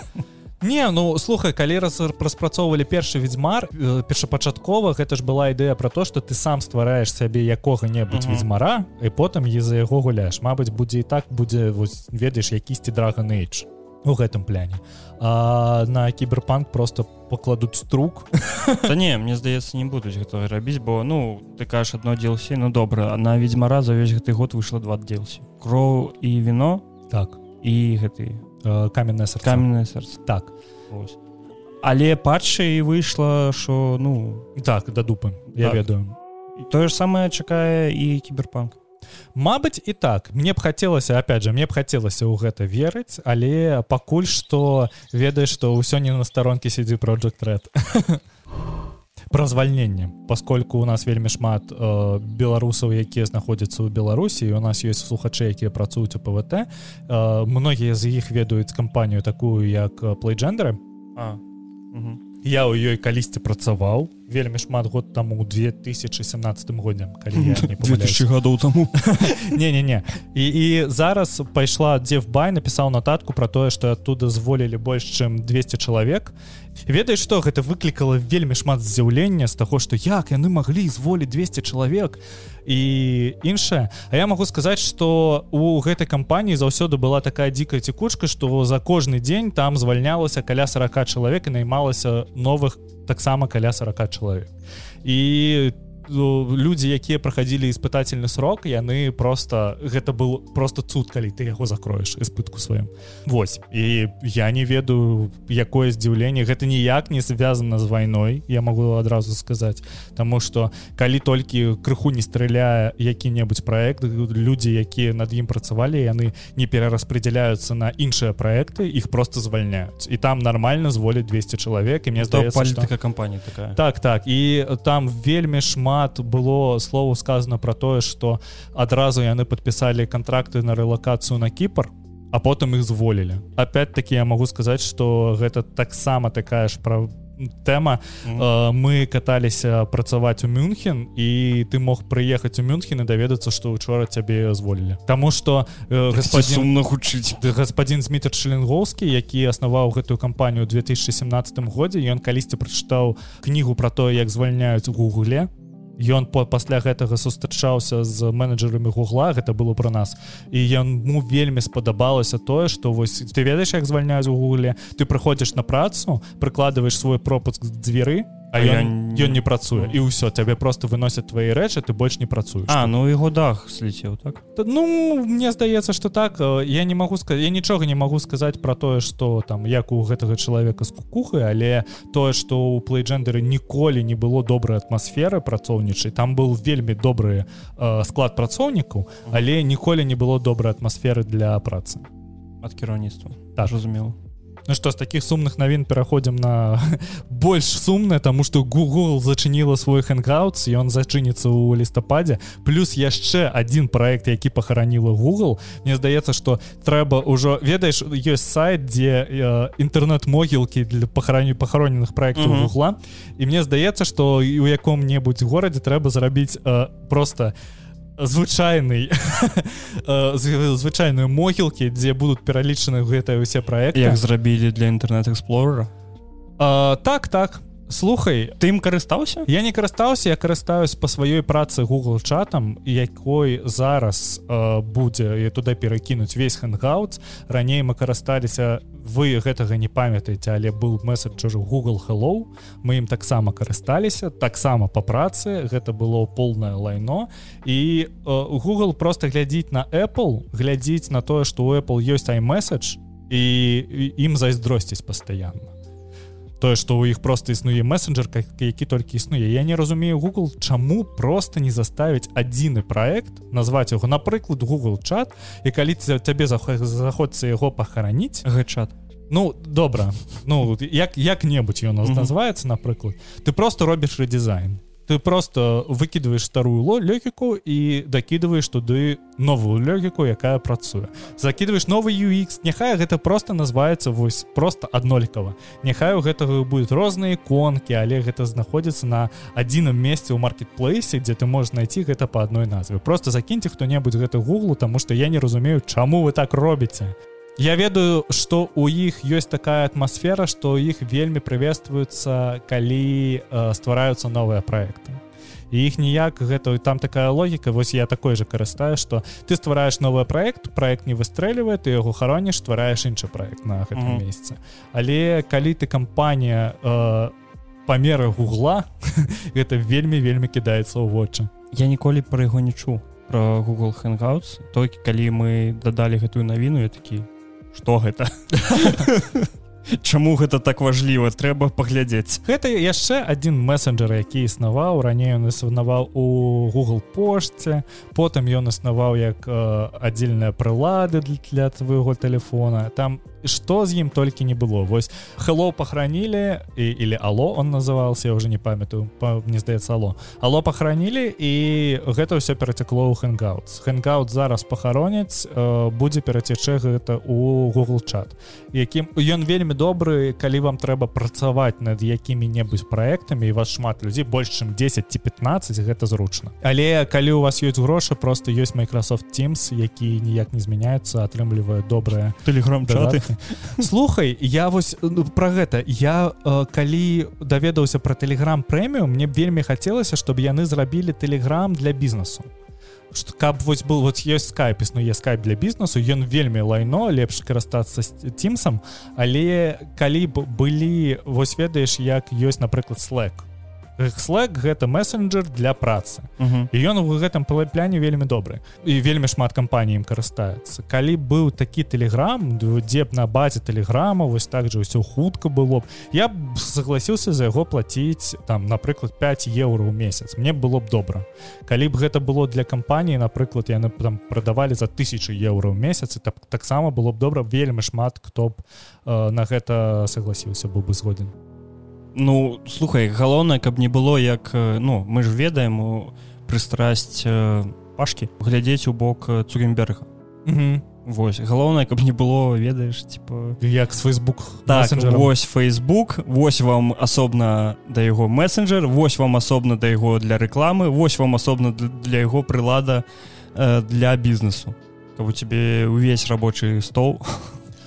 Не ну слухай калі раз распрацоўвалі першы ведьмар э, першапачаткова гэта ж была ідэя про то что ты сам ствараеш сябе якога-небудзь uh -huh. ведьмара і потым е за яго гуляеш. Мабыць будзе і так будзе вось ведаеш якісьці драган эйдж у гэтым пляне а на кіберпанк просто покладуць струк. [LAUGHS] Да не мне здаецца не будуць готовы рабіць бо ну ты кажаш одно DLC ну добра на ведьмара за ўвесь гэты год выйшла два DLC кроў і віно так. і гэты. Каменное сэр каменное сэрца так. Ось. але патчы і выйшла що ну так да дупы. Я так. ведаю. Тое ж самае чакае і кіберпанк Мабыць і так. Мне б хацелася опять же мне б хацелася ў гэта верыць але пакуль што ведаеш што ўсё не на старонке сидзі project red. [LAUGHS] Про звальненне. Поскольку у нас вельмі шмат э, беларусаў якія знаходзяцца ў беларусі у нас есть слухачы якія працуюць у пвт э, многія з іх ведаюць кампанію такую як плейджендеры а я ў ёй калісьці працаваў вельмі шмат год таму у 2017 годзе [LAUGHS] гадоў таму не не не і і зараз пайшла дзевбай напісаў нататку про тое што оттуда зволілі больш чым 200 чалавек. Ведаеш што гэта выклікала вельмі шмат здзіўлення з таго што як яны маглі зволіць 200 чалавек? І іншае. А я магу сказаць што у гэтай кампаніі заўсёды была такая дзікая цікучка што за кожны дзень там звальнялася каля 40 чалавек і наймалася новых таксама каля 40 чалавек і там людзі якія праходзілі испытательны срок яны просто гэта был просто цуд калі ты яго закроеш испытку сваім Вось і я не ведаю якое здзіўленне. Гэта ніяк не звязана з вайной я могу адразу сказаць. Таму что калі толькі крыху не стреляе які-небудзь проект людзі якія над ім працавалі яны не перараспределяются на іншыя проекты их просто звальняюць. І там нормально зволіць 200 чалавек і мне здаецца палітыка кампанія такая. Так так. І там вельмі шмат шмат было слову сказано про тое что адразу яны подпісалі контракты на рэлакацыю на кіпр а потым их зволілі опять-таки я могу сказать что гэта таксама такая ж про тэма э, мы каталіся працаваць у мюнхен і ты мог прыехаць у мюнхен і даведацца што учора цябе зволілі Таму что э, господин сумна гучыць господин змітр шиллингоўскі які аснаваў гэтую кампанію 2017 годзе ён калісьці прачытаў кнігу про тое як звальняюць у гугле ён по пасля гэтага сустрачаўся з менеджерамі гугла гэта было про нас. І яму вельмі спадабалася тое что вось ты ведаеш як звальняюць у гугле? Ты прыходзіш на працу прыкладываешь свой пропуск дзвяры А ён, ён не працуе і ўсё цябе просто выносят твои рэчы ты больш не працуеш. А ну яго дах сліцеў так? Ну мне здаецца что так я не могу сказать я нічога не могу сказаць про тое что там як у гэтага чалавека з кукухай але тое что у плейджендеры ніколі не было добрай атмасферы працоўнічай там был вельмі добры э, склад працоўнікаў але ніколі не было добрай атмасферы для працы. Ад кіраўніцтва. Так. Разумела Ну что з таких сумных навін пераходзім на [LAUGHS] больш сумна тому что Google зачыніла свой хэнгаутс і он зачыніцца ў лістападзе плюс яшчэ один проект які пахараніла Google. Мне здаецца что трэба ўжо ведаеш ёсць сайт дзе э, інтэрнэт-могілкі для пахараню пахароненых проектаў mm -hmm. Гугла і мне здаецца что у яком-небудзь горадзе трэба зрабіць э, просто не звычайный [LAUGHS] звычайную могілкі дзе будуць пералічаны гэтыя усе проекты як зрабілі для інтэрнэт-эксплорера так так слухай ты ім карыстаўся? я не карыстаўся я карыстаюсь по сваёй працы google чатам якой зараз будзе я туда перакінуць весь хэнгаут раней мы карысталіся вы гэтага не памятаеце але был месседжер google hello. Мы ім таксама карысталіся таксама по працы гэта было полное лайно. І у google просто глядзіць на apple глядзіць на тое что у apple ёсць iMessage і ім зайздросціць пастаянна тое что у іх просто існуе мессенджер как які толькі існуе. Я не разумею google чаму просто не заставіць адзіны проект назваць яго напрыклад google чат і калі цябе заходзіцца яго пахараніць. Гэтчат ну добра. Ну як як-небудзь ён нас называется напрыклад. Ты просто робіш рэдизайн ты просто выкидываешь старую логіку і дакидываешь туды новую логіку якая працуе. Закидываешь новый UX няхай гэта просто называется вось просто аднолькава. Няхай у гэтага будет розныя иконки але гэта знаходзіцца на адзіным месцы ў маркетплейсе дзе ты можешь найти гэта по адной назве. Просто закіньте хто-небудзь гэта гуглу тому что я не разумею чаму вы так робіце Я ведаю что у іх ёсць такая атмасфера что іх вельмі прыветствуецца калі э, ствараюцца новыя проекты. Іх ніяк гэта там такая логіка вось я такой же карыстаю что ты ствараешь новый проект проект не выстрэльвае ты яго хароніш ствараешь іншы проект на гэтым mm -hmm. месяце але калі ты кампанія э, памеры гугла [LAUGHS] гэта вельмі вельмі кідаецца ў вочы. Я ніколі про яго не чу про google hangouts. Толькі калі мы дадалі гэтую навіну я такі что гэта? [LAUGHS] Чаму гэта так важліва? Трэба паглядзець. Гэта яшчэ один мессенджер які існаваў. Раней ён існаваў у google пошце потым ён існаваў як э, аддзельныя прылады для твоего телефона там что з ім толькі не было. Вось hello похоронили і или алло он назывался я уже не памятаю па, мне здаецца алло алло похоронили і гэта все перацякло у хэнгаут хэнгаут зараз пахароняць э, будзе перацячэ гэта у google чат якім ён вельмі добры калі вам трэба працаваць над якімі-небудзь проектамі і вас шмат людзей больш чым 10 ці 15 гэта зручна. Але калі у вас ёсць грошы просто ёсць Microsoft teams які ніяк не змяняецца атрымлівае добрае телеграм чаты слухай я вось ну, про гэта. Я э, калі даведаўся про телеграм прэмію мне вельмі хацелася чтобы яны зрабілі телеграм для бізнесу. Что каб вось был вот есть скайп існуе скайп для бізнесу ён вельмі лайно лепш карыстацца тимсам але калі б былі вось ведаеш як ёсць напрыклад слэк Slack гэта мессенджер для працы. -huh. і ён у гэтым палапляне вельмі добры. І вельмі шмат кампаній ім карыстаецца. Калі быў такі телеграм дзе б на базе телеграма вось так же ўсё хутка было б я б согласіўся за яго плаціць там напрыклад 5 еўро ў месяц. Мне было б добра. Калі б гэта было для кампаніі напрыклад яны там прадавалі за тысячу еўро ў месяц так таксама было б добра. Вельмі шмат хто б э, на гэта согласіўся быў бы згоден Ну слухай галоўнае каб не было як ну мы ж ведаем прыстрасць пашки глядзець у бок цугемберга Вось галоўнае каб не было ведаеш типа. Як с Facebook так вось Facebook вось вам асобна да яго мессенджер вось вам асобна да яго для рэкламы вось вам асобна для яго прылада для бізнесу. Каб у тебе увесь рабочий стол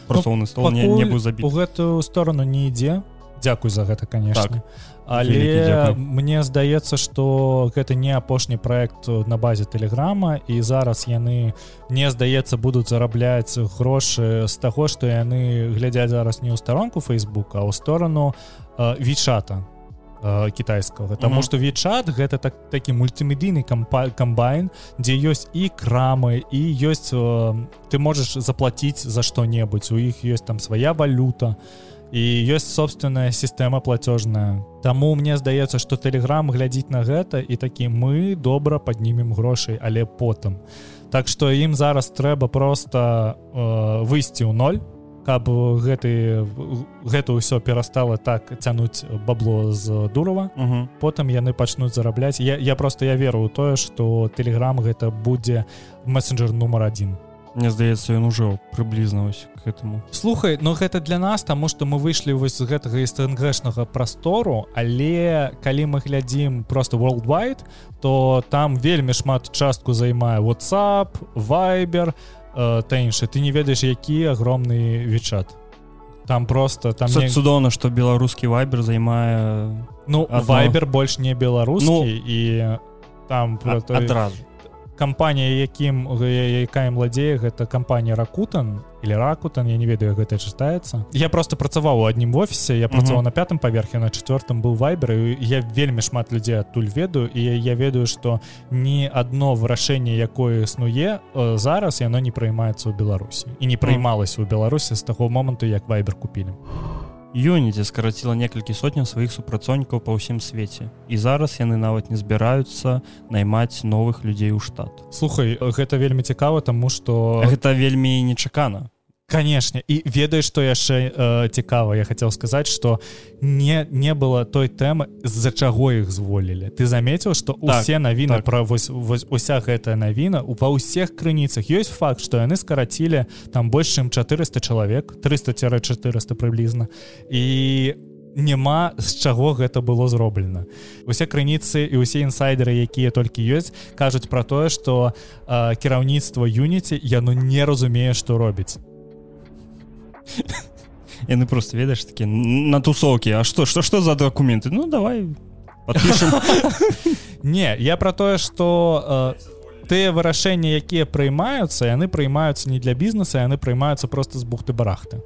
працоўны [LAUGHS] Ну, стол не, не быў забіт у гэтую сторону не ідзе Дякуй за гэта конечно Так. але дзякуй. мне здаецца что гэта не апошні проект на базе телеграма і зараз яны мне здаецца будуць зарабляць грошы з таго что яны глядзяць зараз не ў старонку Facebook а ў сторону вічата кітайскага Таму Мгм. што вічат гэта так такі мультымедыйны кампа камбайн дзе ёсць і крамы і ёсць э, ты можаш заплаціць за што-небудзь у іх ёсць там свая валюта і ёсць собственная сістэма платежная Таму мне здаецца што телеграм глядзіць на гэта і такі мы добра паднімем грошай але потым Так што ім зараз трэба просто э, выйсці ў ноль каб гэты гэта ўсё перастала так цянуць бабло з дурава. Мгм. потым яны пачнуць зарабляць. Я, я просто я веру ў тое што телеграм гэта будзе мессенджер нумар один Мне здаецца ён ужо прыблізна вось к этому. Слухай но гэта для нас таму што мы выйшлі вось з гэтага стнгшнага прастору але калі мы глядзім просто worldwide то там вельмі шмат частку займае whatsapp вайбер та інша ты не ведаеш які агромны вечат там просто там не... цудоўна што беларускі вайбер займае ну адно. вайбер больш не беларускі Ну, і там про адразу кампанія якім якая владзее гэта кампанія ракутан или ракутан я не ведаю гэта чытаецца. Я просто працаваў у адным офісе я працаваў Мгм. на пятым паверхе на четвертым быў вайбер і я вельмі шмат людзей адтуль ведаю і я ведаю што ні адно вырашэнне якое існуе э, зараз яно не прыймаецца ў беларусі. І не прыймалася ў беларусі з таго моманту як вайбер купілі Юніці скараціла некалькі сотняў сваіх супрацоўнікаў па ўсім свеце і зараз яны нават не збіраюцца наймаць новых людзей у штат. Слухай гэта вельмі цікава таму што гэта вельмі нечакана канешне і ведаеш што яшчэ э, цікава. Я хацеў сказаць што не не было той тэмы з-за чаго іх зволілі. Ты заметил што Так, усе навіны так. пра вось, вось уся гэтая навіна у па ўсіх крыніцах. Ёсць факт што яны скарацілі там больш чым 400 чалавек 300-400 прыблізна. І няма з чаго гэта было зроблена. Усе крыніцы і ўсе інсайдеры якія толькі ёсць кажуць пра тое што э, кіраўніцтва юніці яно не разумее што робіць яны просто ведаеш такі на тусоўкі А что что что за документы Ну давай [LAUGHS] Не, я про тое, што э, тыя вырашэнні, якія прыймаюцца, яны прыймаюцца не для бізнеса, яны прыймаюцца проста з бухты барахты.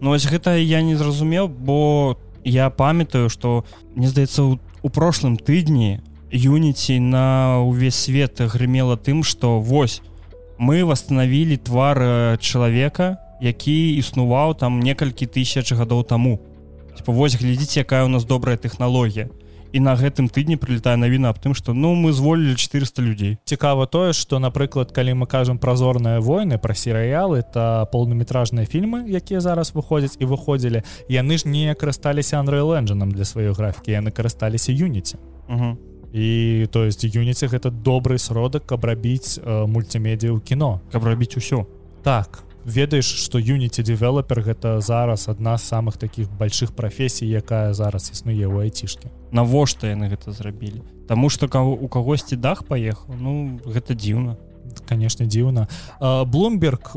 Ну вось гэта я не зразумеў бо я памятаю что мне здаецца у, прошлым тыдні юніці на увесь свет грымела тым что вось мы восстановілі твар э, чалавека які існуваў там некалькі тысяч гадоў таму типа вось глядзіце якая у нас добрая тэхналогія і на гэтым тыдні прилетае навіна аб тым что ну мы зволілі 400 людзей Цікава тое, што напрыклад, калі мы кажам пра зорныя войны, пра серыялы, та поўнаметражныя фільмы, якія зараз выходзяць і выходзілі, яны ж не карысталіся Unreal Engine для сваёй графікі, яны карысталіся Юніці. угу. І то есть Юніці гэта добры сродак, каб рабіць э, мульцімедію ў кіно. каб рабіць усё Так ведаеш што Unity девелопер гэта зараз адна з самых таких больших прафесій якая зараз існуе ў айцішке навошта яны гэта зрабілі? Таму что у кагосьці дах паехаў ну гэта дзіўна конечно дзіўна Блумберг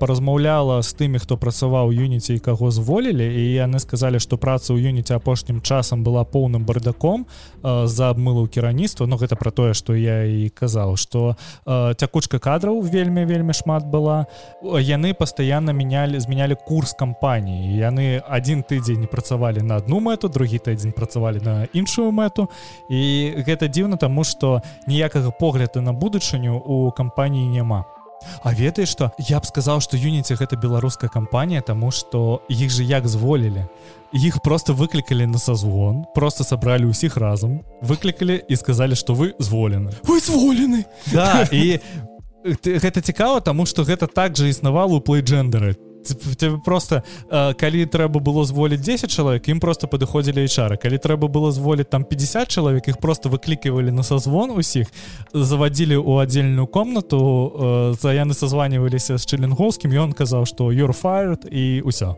паразмаўляла з тымі хто працаваў Юніці і каго зволілі і яны сказалі што праца ў Юніці апошнім часам была поўным бардаком за абмылу кіраўніцтва. Ну гэта про тое што я і казаў што цякучка кадраў вельмі вельмі шмат была. Яны пастаянна мянялі змянялі курс кампаніі. Яны адзін тыдзень працавалі на одну мэту другі тыдзень працавалі на іншую мэту. І гэта дзіўна таму што ніякага погляду на будучыню у кампаніі няма А ведаеш што я б сказаў што Юніці гэта беларуская кампанія таму што іх же як зволілі. Іх просто выклікалі на сазвон просто сабралі ўсіх разам выклікалі і сказалі што вы зволены. Вы зволены! Да і ты- гэта цікава таму што гэта так жа існавала у плейджендеры тебе просто э, калі трэба было зволіць 10 чалавек ім просто падыходзілі ічары калі трэба было зволіць там 50 чалавек их просто выкліківалі на созвон усіх заводзілі ў аддзельную комнату э, за яны созваніваліся з чылінгоўскім ён казаў что you're fired і ўсё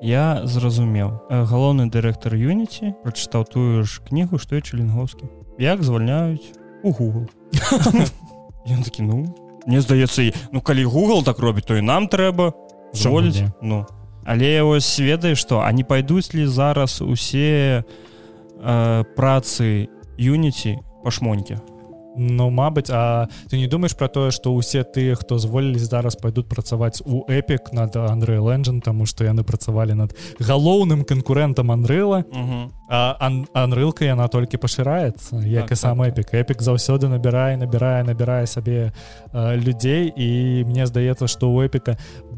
я зразумеў галоўны дырэктар юніці прачытаў тую ж кнігу што і чылінгоўскі як звальняюць у google [LAUGHS] ён такі ну мне здаецца ну калі google так робіць то і нам трэба зволіць ну. Але ось ведаеш что они пайдуць ли зараз усе э, працы юніці па шмоньке Ну Мабыць А ты не думаешь про тое что усе тыя хто зволілись зараз пойдут працаваць у эпик над Андрей Лэнджан тому что яны працавалі над галоўным канкурентам Андрыла Анрылка яна толькі пашыраецца як так, і сам так, эпик эпик заўсёды набірае набірае набірае сабе э, людзей і мне здаецца что у эпіка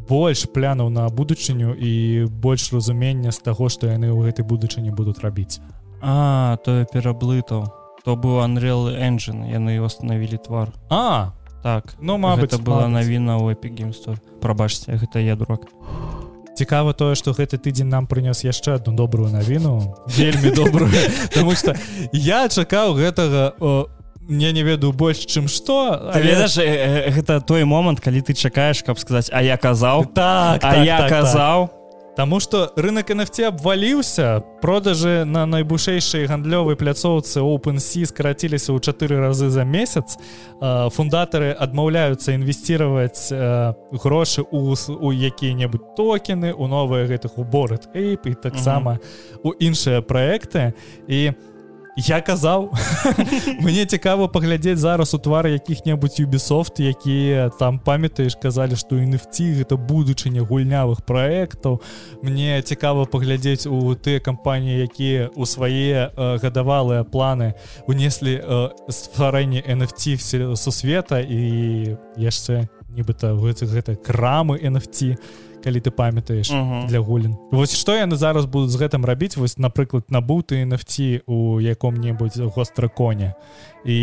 больш плянаў на будучыню і больш разумення з таго што яны ў гэтай будучыні будуць рабіць. А тое пераблытаў то быў Unreal Engine яны восстановілі твар. А так. ну Мабыць это была навіна ў эпігеймстор прабачце гэта я дурак цікава тое што гэты тыдзень нам прынёс яшчэ одну добрую навіну. Вельмі добрую. [LAUGHS] Потому что я чакаў гэтага у мне не ведаю больш чым што але... ведаш гэта той момант калі ты чакаеш каб сказаць а я казаў? Так а так, я так, казаў? так. Таму што рынок NFT абваліўся, продажы на найбушэйшай гандлёвай пляцоўцы OpenSea скараціліся ў чатыры разы за месяц. Фундатары адмаўляюцца інвесціраваць грошы ў, у якія-небудзь токены, у новыя гэтых уборы Эйп і таксама у іншыя праекты. І я казаў [LAUGHS] мне цікава паглядзець зараз у твары якіх-небудзь юбісофт якія там памятаеш казалі што NFT гэта будучыня гульнявых праектаў мне цікава паглядзець у тыя кампаніі якія у свае э, гадавалыя планы унеслі э, стварэнне NFT сусвета і яшчэ нібыта гэта крамы NFT у калі ты памятаеш uh -huh. для гулін. Вось што яны зараз будуць з гэтым рабіць? Вось напрыклад набуты нафці у яком-небудзь гостраконе і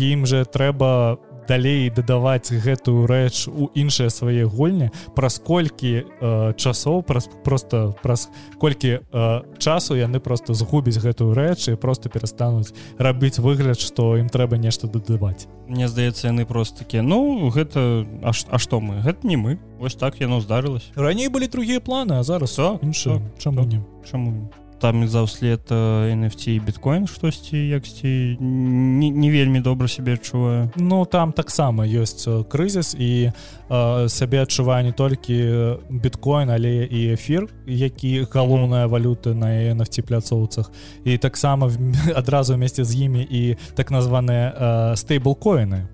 ім же трэба далей дадаваць гэтую рэч у іншыя свае гульні праз колькі э, часоў праз просто праз колькі э, часу яны просто згубяць гэтую рэч і просто перастануць рабіць выгляд што ім трэба нешта дадаваць. Мне здаецца яны просто такі ну гэта а, а што мы? Гэта не мы ось так яно здарылася. Раней былі другія планы а зараз інша чаму не? чаму там заўслед NFT біткоін штосьці яксьці не, не вельмі добра сябе адчуваю. Ну там таксама ёсць крызіс і э, сябе адчувае не толькі біткоін але і эфір які галоўная валюта на NFT пляцоўцах. І таксама [LAUGHS] адразу вместе з імі і так названыя э, стейблкоіны.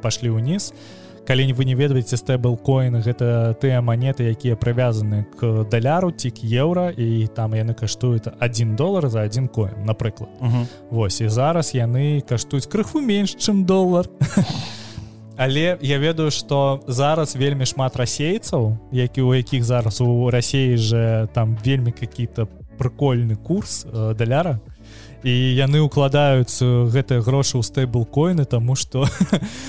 Пашлі ўніз. і калі вы не ведаеце стэблкоін гэта тыя манеты якія прывязаны к даляру ці к еўра і там яны каштуюць 1 долар за один коін напрыклад. Uh -huh. Вось і зараз яны каштуюць крыху менш чым долар. Але я ведаю что зараз вельмі шмат расейцаў які у якіх зараз у рассеі же там вельмі какие-то прыкольны курс э, даляра і яны укладаюць гэтыя грошы ў стэйблкоіны тому что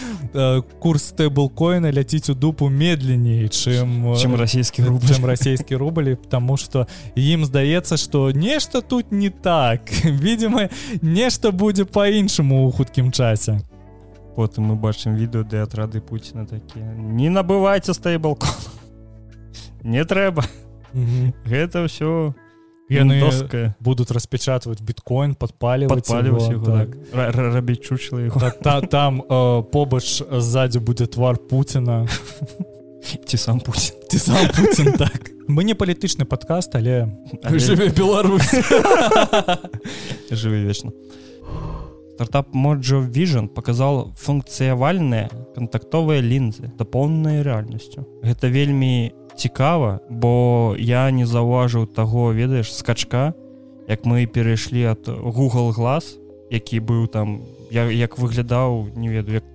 [LAUGHS] курс стэйблкоіна ляціць у дупу медленней чым чым расійскі рубль. чым расійскі рублі потому что ім здаецца что нешта тут не так. [LAUGHS] Видимо нешта будзе по-іншаму у хуткім часе. Потым мы бачым відэо для атрады Пуціна такія. Не набывайце стэйблкон [LAUGHS] не трэба. Гэта ўсё у яны доска будут распечатывать биткоин подпаливать так. рабіць чучла та, та, там э, побач сзади будет твар Путина. Ці сам Путин. Ці сам Путин так. Мы не палітычны подкаст але, але... жыве Беларусь. Жыве вечна стартап моджо vision показал функцыявальныя кантактовыя лінзы дапоўненыя рэальнасцю гэта вельмі цікава бо я не заўважыў таго ведаеш скачка як мы перайшлі ад google глаз які быў там я як выглядаў не ведаю як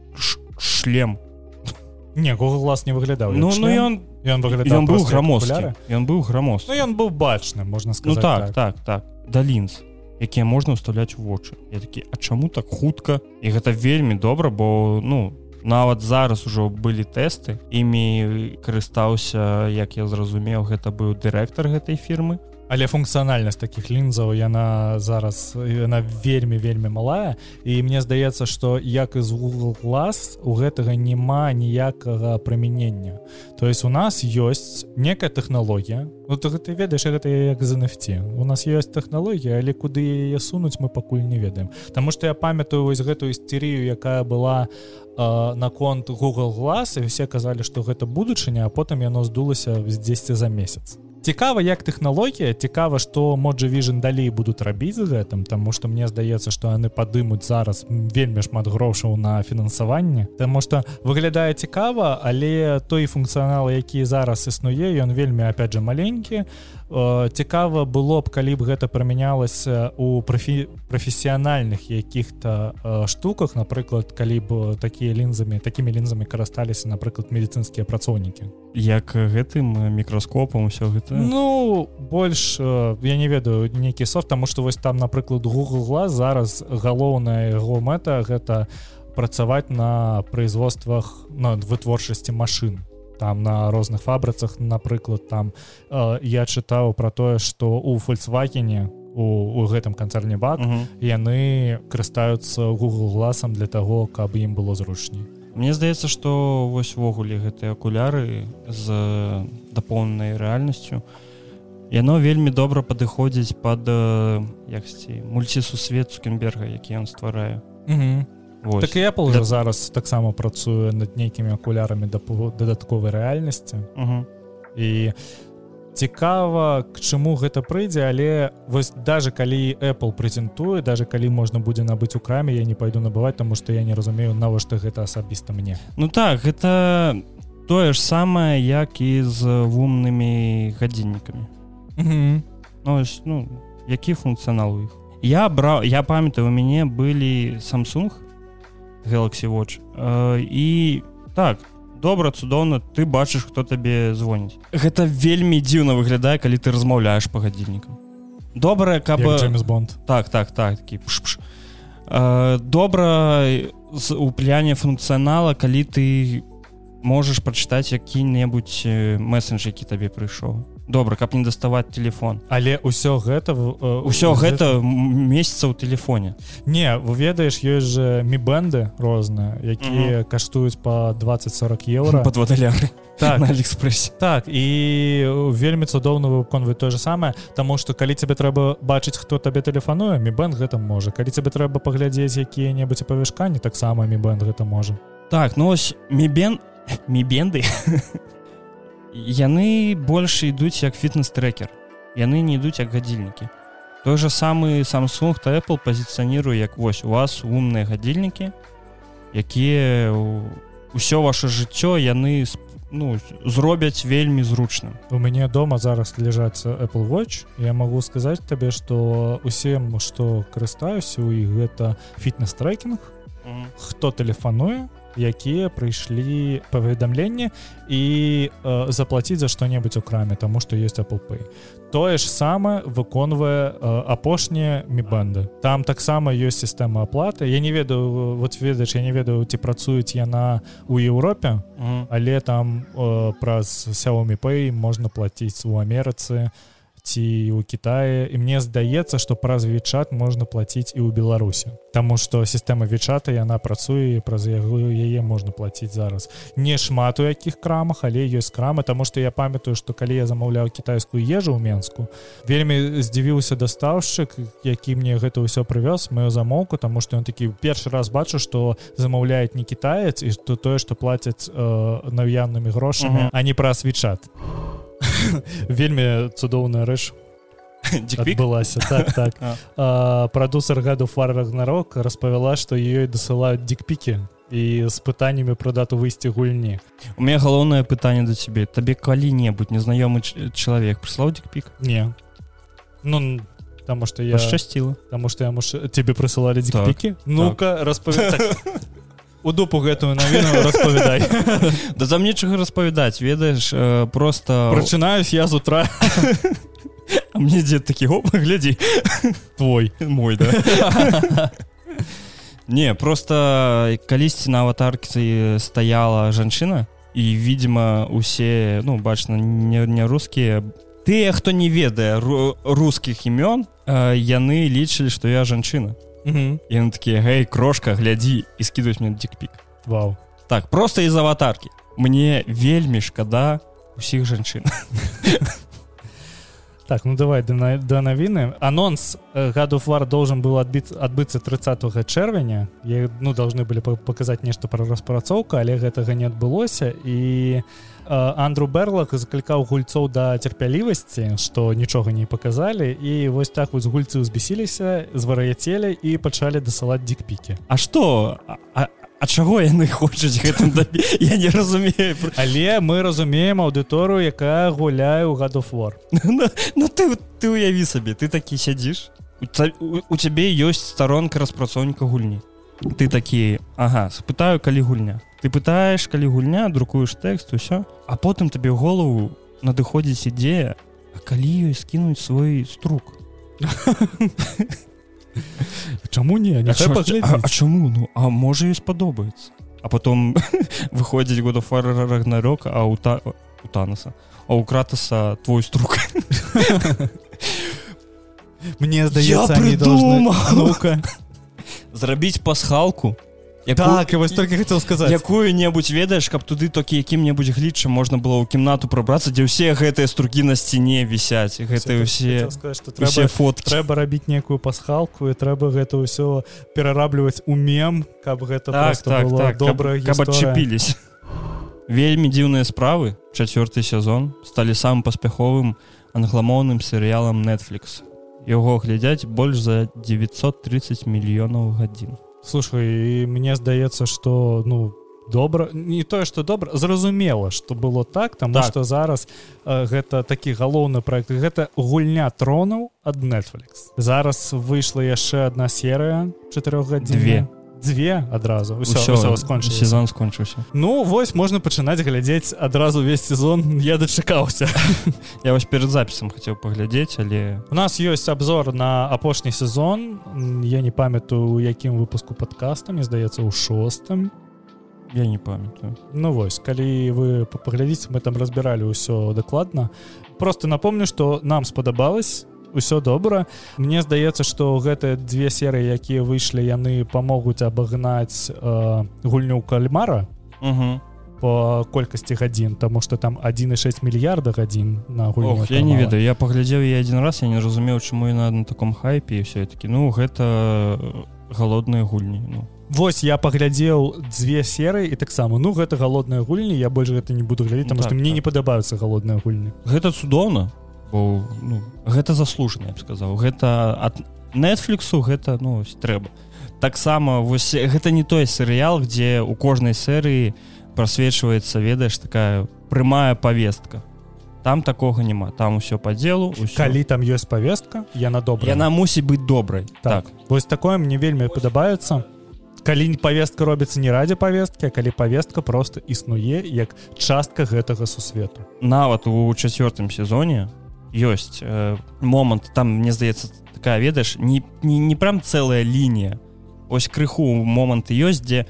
шлем. Не google глаз не выглядаў ну ну ён ён выглядаў ён быў грамост ён быў грамост ну, ён быў бачны можна сказать ну, так так. так, так. да лінз якія можна ўставляць у вочы. Я такі а чаму так хутка? І гэта вельмі добра бо ну нават зараз ужо былі тэсты імі карыстаўся як я зразумеў гэта быў дырэктар гэтай фірмы але функцыянальнасць таких лінзаў яна зараз яна вельмі вельмі малая. І мне здаецца что як из google класс у гэтага няма ніякага прымянення. То есть у нас ёсць некая технологлогія вот ты ведаеш гэта як за нафте у нас ёсць тэхналогія але куды яе сунуць мы пакуль не ведаем. Таму что я памятаю вось гэтую істерію якая была э, наконт google глаз і все казалі что гэта будучыня а потым яно здулася з 10 за месяц цікава як тэхналогія цікава што моджа віжн далей будуць рабіць з гэтым тому что мне здаецца што яны падымуць зараз вельмі шмат грошаў на фінансаванне. Таму что выглядае цікава але той функцыянал які зараз існуе ён вельмі опять же маленькі цікава было б калі б гэта прымянялася у профі прафесіянальных якіх-то штуках. Напрыклад калі б такія лінзамі такімі лінзамі карысталіся напрыклад медыцынскія працоўнікі. Як гэтым мікроскопам все гэта? Ну больш я не ведаю нейкі софт тому что вось там напрыклад google глаз зараз галоўная яго мэта гэта працаваць на производствах на вытворчасці машин там на розных фабрыцах напрыклад там э, я чытаў про тое что у фольксвагене у, у гэтым канцэрне бак -huh. яны карыстаюцца google гласам для того каб ім было зручней Мне здаецца что вось увогуле гэтыя акуляры з дапоўнай рэальнасцю яно вельмі добра падыходзіць под яксці мульцісусвет цукенберга які ён стварае -huh. Вось. Так і Apple Для... зараз таксама працуе над нейкімі акулярами да дадатковай рэальнасці угу. і цікава к чаму гэта прыйдзе але вось даже калі Apple прэзентуе даже калі можна будзе набыць у краме я не пайду набываць тому что я не разумею навошта гэта асабіста мне Ну так гэта тое ж самае як і з вумнымі гадзіннікамі угу. ну, ну які функцыянал у іх я браў я памятаю у мяне былі Samsung Galaxy Watch. Э, і так добра цудоўна ты бачыш хто табе звоніць гэта вельмі дзіўна выглядае калі ты размаўляеш па гадзіннікам добрая каб бонд. так так так такі пш -пш. Э, добра з упляне функцыянала калі ты можаш прачытаць які-небудзь э, месенж які табе прыйшоў добра каб не даставаць телефон але ўсё гэта ўсё э, гэта месяца ў телефоне не вы ведаеш ёсць же мібэнды розныя якія каштуюць по 20-40 евро под вадаляры так. На алиэкспрессе так і вельмі цудоўна выконваць то же самае тому что калі тебе трэба бачыць хто табе тэлефануе мібэнд гэта можа. Калі тебе трэба паглядзець якія-небудзь апавяшканні таксама мібэнд гэта можа. Так ну ось мібен мібенды яны больш ідуць як фітнес-трекер. Яны не ідуць як гадзільнікі. Той же самы samsung то apple пазіцыяніруе як вось у вас умныя гадзільнікі якія ўсё ваше жыццё яны ну зробяць вельмі зручным. У мяне дома зараз ляжацца apple watch. Я могу сказаць табе что усім что карыстаюся у іх гэта фітнес-трекінг. Хто тэлефануе якія прыйшлі паведамленне і э, заплаціць за што-небудзь у краме тому что есть apple pay. Тое ж самае выконвае э, апошнія мібанды там таксама ёсць сістэма аплаты. Я не ведаю вот ведаеш я не ведаю ці працуюць яна у Еўропе mm. але там э, праз сяомі pay можна плаціць у Амерыцы у ці у Китае і мне здаецца что праз вечат можна платіць і ў беларусі Таму что сістэма вечата яна працуе праз яго яе можна платіць зараз. Не шмат у якіх крамах але ёсць крамы. Тому что я памятаю что калі я замаўляў кітайскую ежу ў менску вельмі здзівіўся дастаўшчык які мне гэта ўсё прывёз мою замоўку тому что ён такі першы раз бачу что замаўляет не кітаец і что тое что плацяць э, наяўнымі грошамі uh -huh. а не праз вечат а [LAUGHS] вельмі цудоўная рэч адбылася. Так, [LAUGHS] так. прадусер гаду фарах нарок распавяла што ёй дасылаюць дикпікі і з пытаннямі пра дату выйсці гульні. У меня галоўнае пытанне да цябе. Табе калі-небудзь незнаёмы чалавек прыслаў дикпік? Не. Ну Таму што я шчасціла Таму што я муж тебе прысылалі дзікпікі так, ну-ка [LAUGHS] так. распавя у дупу гэтую навіну распавядай [LAUGHS] да за нечага распавядаць ведаеш э, просто прачынаюсь я з утра. [LAUGHS] Мне дзе такі оп глядзі [LAUGHS] твой. Мой да. Не просто калісьці на аватарцы стаяла жанчына і видимо усе ну бачна не, не рускія. Тыя хто не ведае ру, рускіх імён яны лічылі што я жанчына яны такія гэй крошка глядзі і скідваюць мне дикпік Вау так просто из аватарки мне вельмі шкада усіх жанчын Так, ну давай до, на, до навіны. Анонс э, of War должен был отбить, отбыться 30 чэрвеня. Я, ну, должны были показать нешта про распрацоўку, але гэтага не адбылося. І э, Андру Берлах заклікаў гульцоў да цярпялівасці, што нічога не паказалі. І вось так вось гульцы ўзбесіліся, звар'яцелі і пачалі дасылаць дикпікі. А што? А, А чаго яны хочуць гэтым дабі... я не разумею але мы разумеем аўдыторыю якая гуляе ў гадофор [LAUGHS] ну, ну ты ты уяві сабе ты такі сядзіш у цябе ёсць старонка распрацоўніка гульні ты такі Ага спытаю калі гульня ты пытаеш калі гульня друкуеш тэкст усё а потым табе голову надыходзіць ідзея А калі ёй скінуць свой струк? [LAUGHS] Чаму не? А, а, а чаму? Ну а можа і спадобаецца. А потом [LAUGHS] выходзіць года фара рагнарёк а у та у танаса а у кратаса твой струк. [LAUGHS] Мне здаецца ну-ка. Зрабіць пасхалку Якую... Так, я вось толькі хотел сказаць якую-небудзь ведаеш каб туды толькі якім-небудзь глічам можна было ў кімнату прабрацца дзе ўсе гэтыя струкі на сцяне вісяць гэтыя ўсе трэба фот трэба рабіць некую пасхалку і трэба гэта ўсё перарабліваць у мем каб гэта так, так, так, добра каб адчапілись вельмі дзіўныя справы. Чацвёрты сезон. Сталі самым паспяховым англамоўным серыялам netflix. Яго глядзяць больш за 930 мільёнаў гадзін слушай мне здаецца что ну добра не тое что добра зразумела что было так там так. что зараз э, гэта такі галоўны проект. Гэта гульня тронаў ад netflix. Зараз выйшла яшчэ одна серыя чатырох гадзін две дзве адразу скончыў сезон скончыўся Ну вось можна пачынаць глядзець адразу весь сезон я дачакаўся [LAUGHS] я вось перад запісам хацеў паглядзець але у нас ёсць обзор на апошні сезон. Я не памятаю у якім выпуску подкаста. Мне здаецца ў шостым я не памятаю. Ну вось калі вы паглядзіце мы там разбіралі ўсё дакладна просто напомню что нам спадабалось ўсё добра. Мне здаецца што гэтыя две серыі якія выйшлі яны памогуць абагнаць э, гульню кальмара угу. по колькасці гадзін тому что там 1,6 мільярда гадзін на гульню Ох, я не ведаю я паглядзеў я один раз я не разумеў чаму і на на таком хайпе все-таки ну гэта галодныя гульні ну. Вось я паглядзеў дзве серыі і таксама ну гэта галодныя гульні я больш гэта не буду глядзець там ну, так, што мне так. не падабаюцца галодныя гульні гэта цудоўна бо ну, гэта заслужана б сказаў. Гэта ад нетфліксу гэта ну трэба. Таксама вось гэта не той серыял дзе у кожнай серыі прасвечваецца ведаеш такая прямая повестка там такога няма. Там усё по делу усё. калі там ёсць повестка яна добра яна мусіць быць добрай. Так, так. вось такое мне вельмі падабаецца. Калі не повестка робіцца не ради повестки калі повестка просто існуе як частка гэтага сусвету. Нават у чацвёртым сезоне у ёсць э, момант там мне здаецца такая ведаеш не, не, не прям целая лінія ось крыху моманты ёсць дзе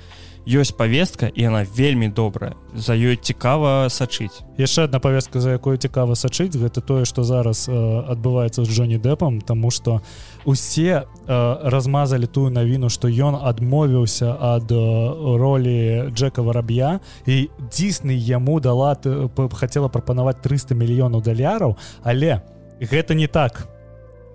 ёсць повестка і она вельмі добрая. За ёй цікава сачыць яшчэ одна повестка за якую цікава сачыць гэта тое что зараз э, адбываецца з Джонні дэпам тому что усе э, размазалі тую навіну что ён адмовіўся ад э, ролі Джека вараб'я і дзісны яму дала хотела прапанаваць 300 мільёнаў даляраў але гэта не так.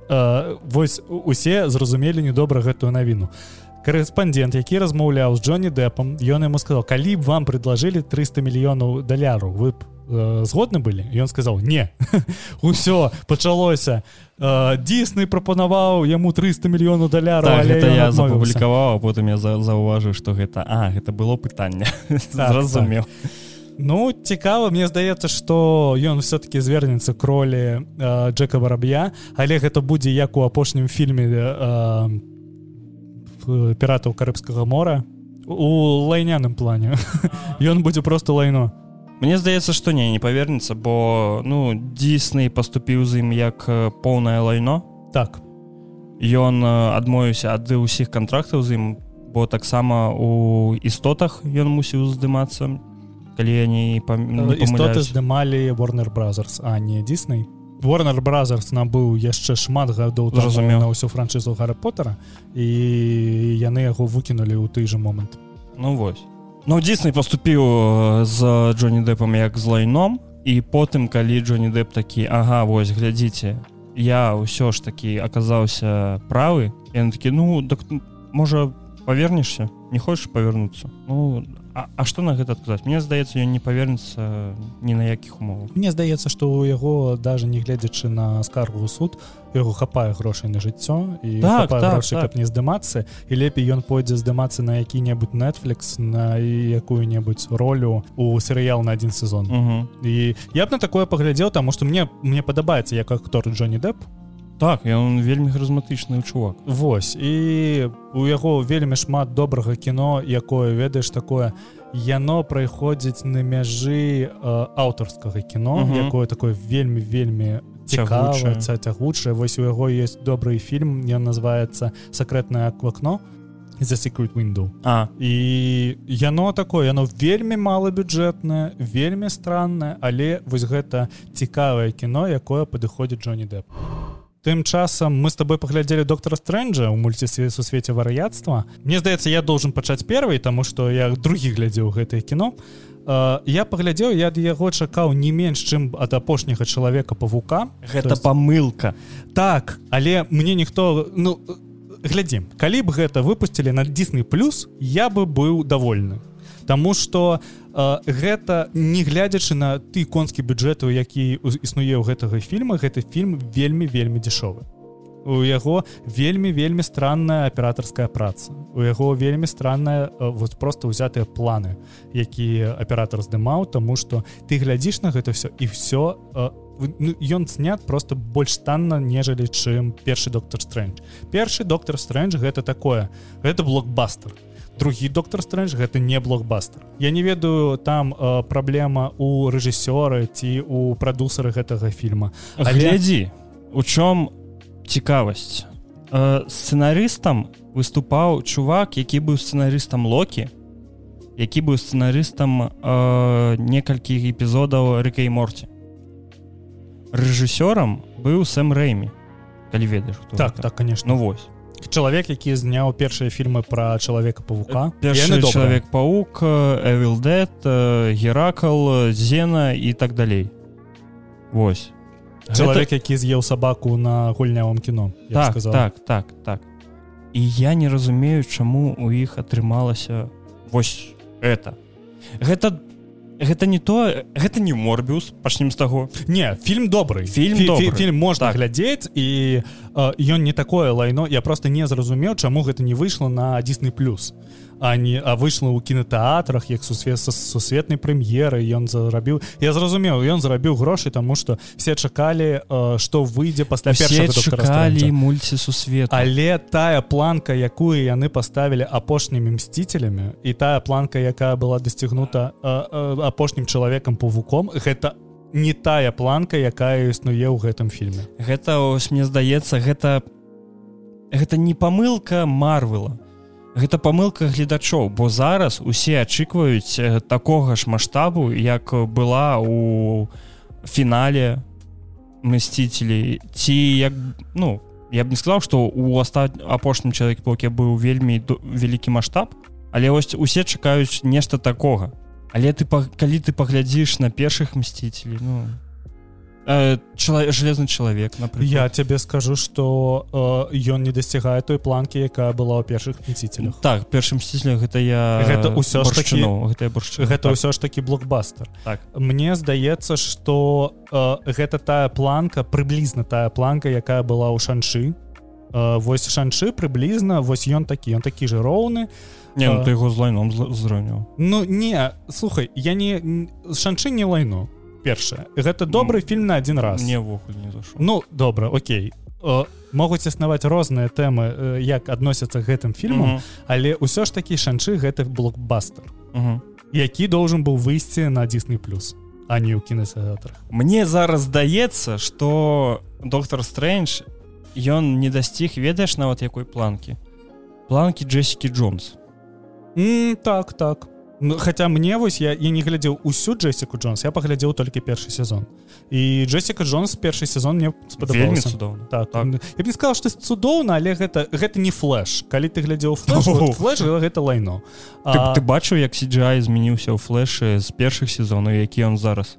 Э, вось усе зразумелі недобра гэтую навіну. А корэспандент які размаўляў з Джонні дэпам ён яму сказал калі б вам предложили 300 мільёнаў даляру вы б згодны былі? Ён сказал не [LAUGHS] усё пачалося. Дзісны прапанаваў яму 300 мільёнаў даляру так, я запублікаваў потым я за заўважыў что гэта а гэта было пытанне. [LAUGHS] Так, зразумеў. Так. Ну цікава мне здаецца что ён все-таки звернецца кролі э, Джека вараб'я але гэта будзе як у апошнім фільме э, піратаў карыбскага мора у лайняным плане. [LAUGHS] Ён будзе просто лайно Мне здаецца што не не павернецца бо ну дзісней паступіў з ім як поўнае лайно. Так. Ён адмовіўся ад усіх кантрактаў з ім бо таксама у істотах ён мусіў здымацца калі я не, пам... не істоты здымалі warner brothers а не дзісней warner brothers набыў яшчэ шмат гадоў Зразумеў. на ўсю франшызу гарри поттера і яны яго выкінулі ў той же момант. Ну вось Ну дзісней поступіў з Джонні дэпам як з лайном і потым калі Джонні дэп такі Ага вось глядзіце я ўсё ж такі аказаўся правы я такі ну так можа павернешся? Не хочаш павярнуцца? Ну а, а што на гэта адказаць Мне здаецца ён не павернецца ні на якіх умовах Мне здаецца што ў яго даже не гледзячы на скаргу ў суд яго хапае грошай на жыццё і Так, так, грошай, так. каб не здымацца і лепей ён пойдзе здымацца на які-небудзь Netflix на якую-небудзь ролю у серыял на один сезон угу. і я б на такое паглядзеў таму што мне мне падабаецца як актор Джонні Дэп так ён вельмі харызматычны чувак. Вось і у яго вельмі шмат добрага кіно якое ведаеш такое яно прайходзіць на мяжы э, аўтарскага кіно Мгм. якое такое вельмі вельмі цікавае цягучае. вось у яго есть добрый фільм ён называется сакрэтнае акно за secret window А. І яно такое яно вельмі малабюджэтнае вельмі страннае але вось гэта цікавае кіно якое падыходзіць Джонні Дэп тым часам мы с тобой паглядзелі доктора стрэнджа ў мульцісве сусвеце вар'яцтва Мне здаецца я должен пачаць первый тому что я другі глядзеў гэтае кіно Э, я паглядзеў я ад яго чакаў не менш чым ад апошняга чалавека павука гэта есть- памылка так але мне ніхто ну глядзі калі б гэта выпусцілі на Disney плюс я бы быў довольны Таму что э, гэта не глядзячы на ты конскі бюджэту які існуе ў гэтага фільма гэты фільм вельмі вельмі дзішовы у яго вельмі вельмі странная аператарская праца. У яго вельмі странная э, вот просто ўзятыя планы якія аператор здымаў тому что ты глядзіш на гэта все і все ну, ён снят просто больш танна нежели чым першы доктор стрэндж першы доктор стрэндж гэта такое гэта блокбастер другі доктор стрэндж гэта не блокбастер я не ведаю там э, праблема у рэжысёры ці у прадусары гэтага фільма. Але- глядзі у чом цікавасць. Э, сцэнарыстам выступаў чувак які быў сцэнарыстам локі які быў сцэнарыстам э, некалькі эпізодаў рэка і морці рэжысёрам быў сэм рэймі. Калі ведаеш так гэта. так конечно. Ну вось чалавек які зняў першыя фільмы про чалавека павука першы чалавек паук эвилдэт геракл зена і так далей. Вось. Чалавек які з'еў сабаку на гульнявым кіно так, сказаў. так так так. І я не разумею чаму у іх атрымалася вось это гэта гэта не то гэта не морбіус пачнем з таго не фільм добрый Фільм Фі- добры. фі- фільм можна Так. глядзець і ён не такое лайно я просто не зразумеў чаму гэта не выйшло на Disney плюс а не а выйшла ў кінотэатрах як сусвет са сусветнай прэм'еры ён зарабіў. Я зразумеў ён зарабіў грошы тому что все чакалі э, што выйдзе пасля чакалі Стрэнджа. мульці сусвету. Але тая планка якую яны паставілі апошнімі мсцителямі і тая планка якая была дасцігнута э, э, апошнім чалавекам павуком гэта не тая планка якая існуе ў гэтым фільме. Гэта ось мне здаецца гэта гэта не памылка марвела гэта памылка гледачоў бо зараз усе ачыкваюць э, такога ж маштабу як была у фінале мысцителей ці як ну я б не сказаў што у астат апошнім чалавек пауке быў вельмі вялікі маштаб але ось усе чакаюць нешта такога. Але ты па, калі ты паглядзіш на першых мсцителей ну э, чала, железны чалавек напрыклад я тебе скажу что э, ён не дасягае той планкі якая была ў першых мсцителях так першым мсцителем гэта я Гэта ўсё ж Баршчыноў, гэта боршчы гэта ўсё ж такі блокбастер. Так. Мне здаецца что э, гэта тая планка прыблізна тая планка якая была ў шанчы э, вось шанчы прыблізна вось ён такі ён такі же роўны. Не ну, ты яго з лайном зраўняў Ну не слухай я не шанчы не лайну першае. Гэта добры фільм на один раз. мне ввогуле не зашоў. Ну добра Окей. Э, могуць існаваць розныя тэмы як адносяцца гэтым фільмам але ўсё ж такі шанчы гэты блокбастер які должен быў выйсці на Disney плюс а не ў кінесеатрах Мне зараз здаецца что доктор стрэндж ён не дасціг ведаеш нават якой планкі? Планкі Джессікі Джонс. Mm, так так Ну, хаця мне вось я, я не глядзеў усю Джессіку Джонс я паглядзеў толькі першы сезон. І Джессіка Джонс першы сезон мне спадабаўся цудоўна так, так. я б не сказал што цудоўна але гэта гэта не флеш калі ты глядзеў флеш, вот, флеш гэта лайно. Ты, а... ты бачыў як CGI змяніўся ў флешы з першых сезонаў які ён зараз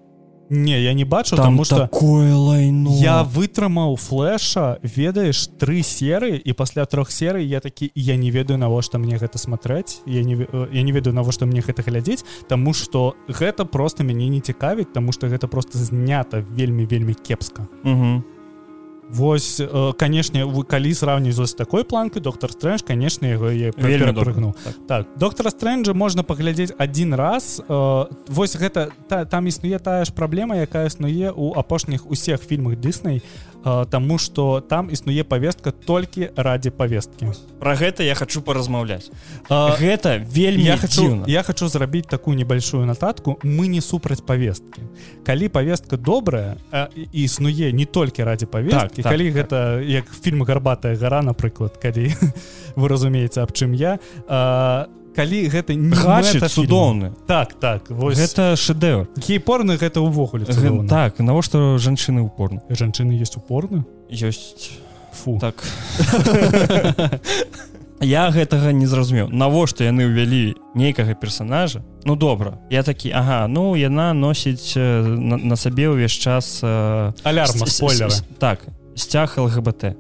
Не я не бачу там потому что такое лайно я вытрымаў флеша ведаеш тры серы і пасля трох серый я такі я не ведаю навошта мне гэта смотреть я не я не ведаю навошта мне гэта глядзець тому что гэта просто мяне не цікавіць тому что гэта просто знята вельмі вельмі кепска угу. Вось э, канешне вы калі сравніваць з такой планкай доктор стрэндж конечно яго прыгнуў так. так доктора стрэнджа можна паглядзець один раз. Э, вось гэта та, там існуе тая ж праблема якая існуе у апошніх усіх фільмах дысней Таму что там існуе повестка толькі ради повестки. Про гэта я хочу поразмаўляць. Гэта вельмі я хочу я хочу зрабіць такую небольшую нататку мы не супраць повестки калі повестка добрая існуе не толькі ради повестки так, калі так, гэта так. як фільм гарбатая гора напрыклад калі [LAUGHS] вы разумееце аб чым я то калі гэта не цудоўны. Так так вось. Гэта шэдэўр гей-порны гэта ўвогуле так навошта жанчыны упорны жанчыны есть упорны ёсць. Фу. Так. Я гэтага не зразумеў. Навошта яны ўвялі нейкага персонажа ну добра. Я такі Ага ну яна носіць на, на сабе ўвесь час алярма спойлера так сцяг лгбт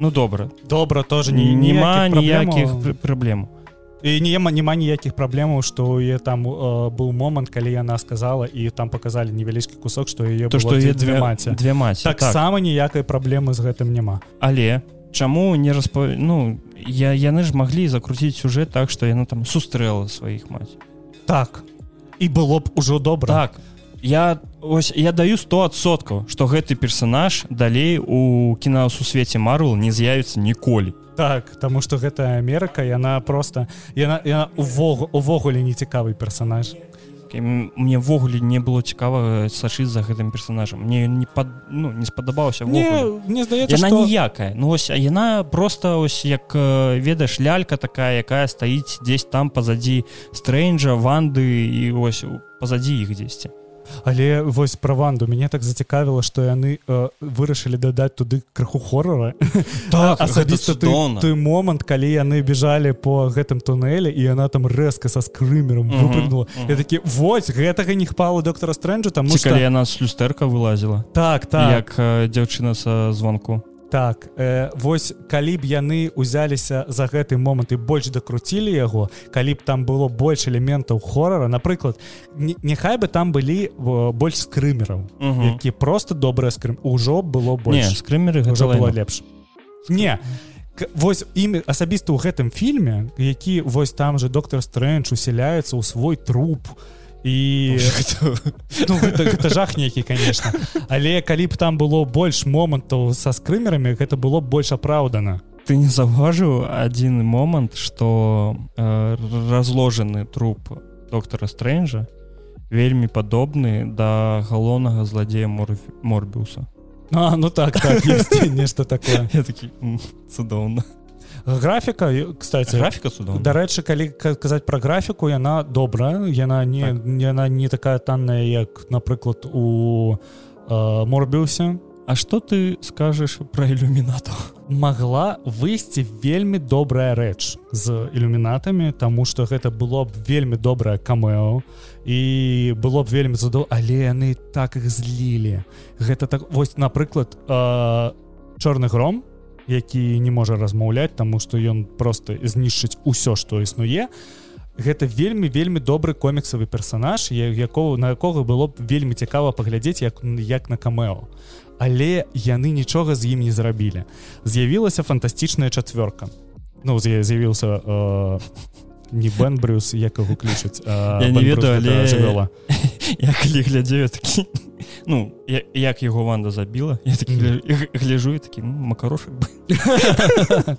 ну добра. Добра тоже не няма ніякіх праблем у і не няма ніякіх праблемаў што я там э, быў момант калі яна сказала і там показалі невялічкі кусок што яе то што я две маці две маці таксама так. ніякай праблемы з гэтым няма але чаму не распа ну я яны ж маглі закруціць сюжэт так што яна там сустрэла сваіх маці. Так. І было б ужо добра. Так. Я ось я даю 100соткаў што гэты персонаж далей у кінасусвеце марвел не з'явіцца ніколі так тому что гэта Амерыка яна просто яна, яна увог, увогуле не цікавы персонаж. Мне ввогуле не было цікава сачыць за гэтым персонажам. Мне не пад ну не спадабаўся мне здаецца яна что... ніякая. Ну ось яна просто ось як ведаеш лялька такая якая стаіць дзесь там позади стрэнджа ванды і ось позади іх дзесьці але вось пра ванду. Мяне так зацікавіла што яны э, вырашылі дадаць туды крыху хорара. Так, асабіста ты, той момант калі яны бежалі по гэтым туннелі і яна там рэзка са скрымером выпрыгнула. uh -huh, uh -huh. я такі вось гэтага не хпала доктора стрэнджа там что... яна з люстэрка вылазіла так так. як э, дзяўчына са звонку так э, вось калі б яны узяліся за гэты момант і больш дакруцілі яго калі б там было больш элементаў хорара напрыклад няхай бы там былі больш скрымераў які просто добрыя скрым ужо было больш. Скрымеры было лепш. Не вось імі асабіста ў гэтым фільме які вось там же доктор стрэндж усяляецца ў свой труп у і [LAUGHS] ну, гэта, гэта жах нейкі конечно. Але калі б там было больш момантаў са скрымерамі гэта было больш апраўдана ты не заўважыў адзін момант что э, разложаны труп доктора стрэнджа вельмі падобны да галоўнага зладзея мор морбіуса А ну так, так нешта такое. [LAUGHS] Цудоўна графіка кстати графіка суда дарэчы калі казаць про графіку яна добрая яна не так. яна не такая танная як напрыклад у э, морбіусе А что ты скажешь про ілюмінату могла выйсці вельмі добрая рэч з ілюмінатамі тому что гэта было б вельмі добрае камео і было б вельмі задо але яны так их злілі. Гэта так вось напрыклад э, чорны гром які не можа размаўляць таму што ён просто знішчыць усё што існуе. Гэта вельмі вельмі добры коміксавы персонаж якого на якога было б вельмі цікава паглядзець як як на камео. Але яны нічога з ім не зрабілі. З'явілася фантастычная чацвёрка. Ну з'явіўся э, не бэн брюс якаго клічуць я не ведаю але жывела [LAUGHS] я калі глядзею такі ну я, як яго ванда забіла я такі гляжу такі ну, макарошак [LAUGHS]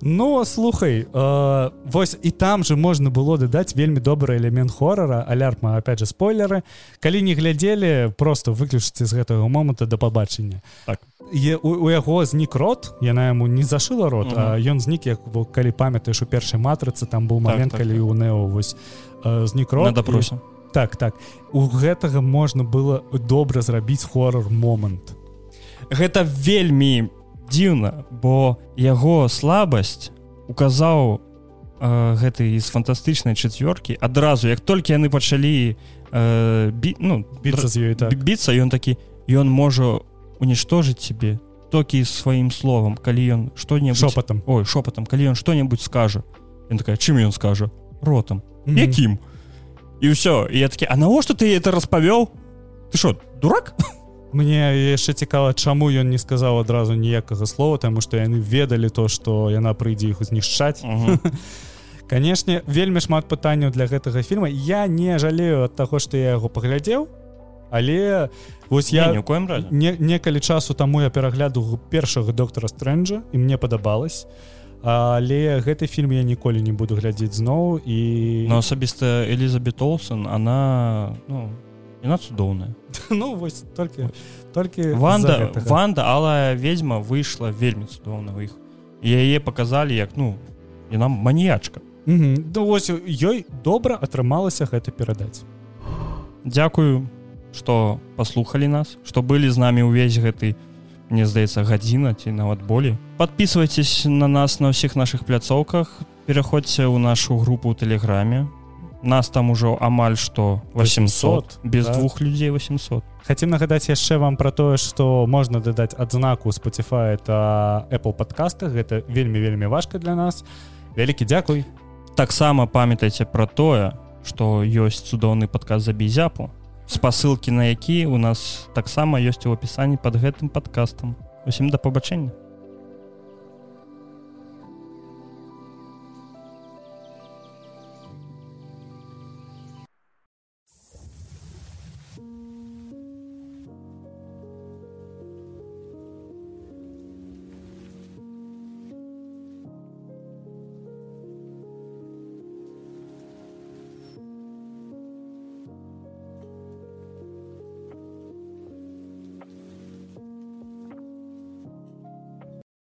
Ну слухай э, вось і там же можна было дадаць вельмі добры элемент хорара алярма опять же спойлеры калі не глядзелі просто выключыце з гэтага моманта да пабачення Так. Е, у, у яго знік рот яна яму не зашыла рот Мгм. а ён знік як во- калі памятаеш у першай матрыцы там быў Так, момент так, калі так. у нео вось э, знік рот і- допросе так так у гэтага можна было добра зрабіць хорор момант гэта вельмі дзіўна бо яго слабасць указаў э, гэты з фантастычнай чацвёркі адразу як толькі яны пачалі э, бі, ну біцца з ёй так. бі- біцца ён такі ён можа уничтожыць себе толькі сваім словам калі ён што-небудзь шопатам ой шопатам калі ён што-небудзь скажа ён такая чым ён скажа? Ротам Мгм. якім? І ўсё і я такі а навошта ты это распавёў? Ты що дурак Мне яшчэ цікава чаму ён не сказаў адразу ніякага слова таму што яны ведалі то што яна прыйдзе іх знішчаць [LAUGHS] канешне вельмі шмат пытанняў для гэтага фільма. Я не жалею ад таго што я яго паглядзеў але вось я коім разе. не, некалі часу таму я перагляду першага доктара стрэнджа і мне падабалось. Але гэты фільм я ніколі не буду глядзець зноў і но асабіста Элізабет Олсон она ну яна цудоўная [LAUGHS] ну вось толькі толькі Ванда. Ванда алая ведьма выйшла вельмі цудоўна ў іх І яе показалі як ну яна маніячка Мгм. ну вось ёй добра атрымалася гэта перадаць Дякую что паслухалі нас что былі з намі ўвесь гэты мне здаецца гадзіна ці нават болей. Подписывайтесь на нас на ўсіх наших пляцоўках. Пераходзьце ў нашу групу ў тэлеграме нас там ужо амаль што 800 без да. двух людзей 800 Хацім нагадаць яшчэ вам пра тое што можна дадаць адзнаку Spotify это Apple подкастах. Гэта вельмі вельмі важка для нас. Вялікі дзякуй. Таксама памятайце пра тое што ёсць цудоўны падказ за бізяпу спасылкі на які у нас таксама ёсць у апісанні под гэтым падкастам. Усім да пабачэння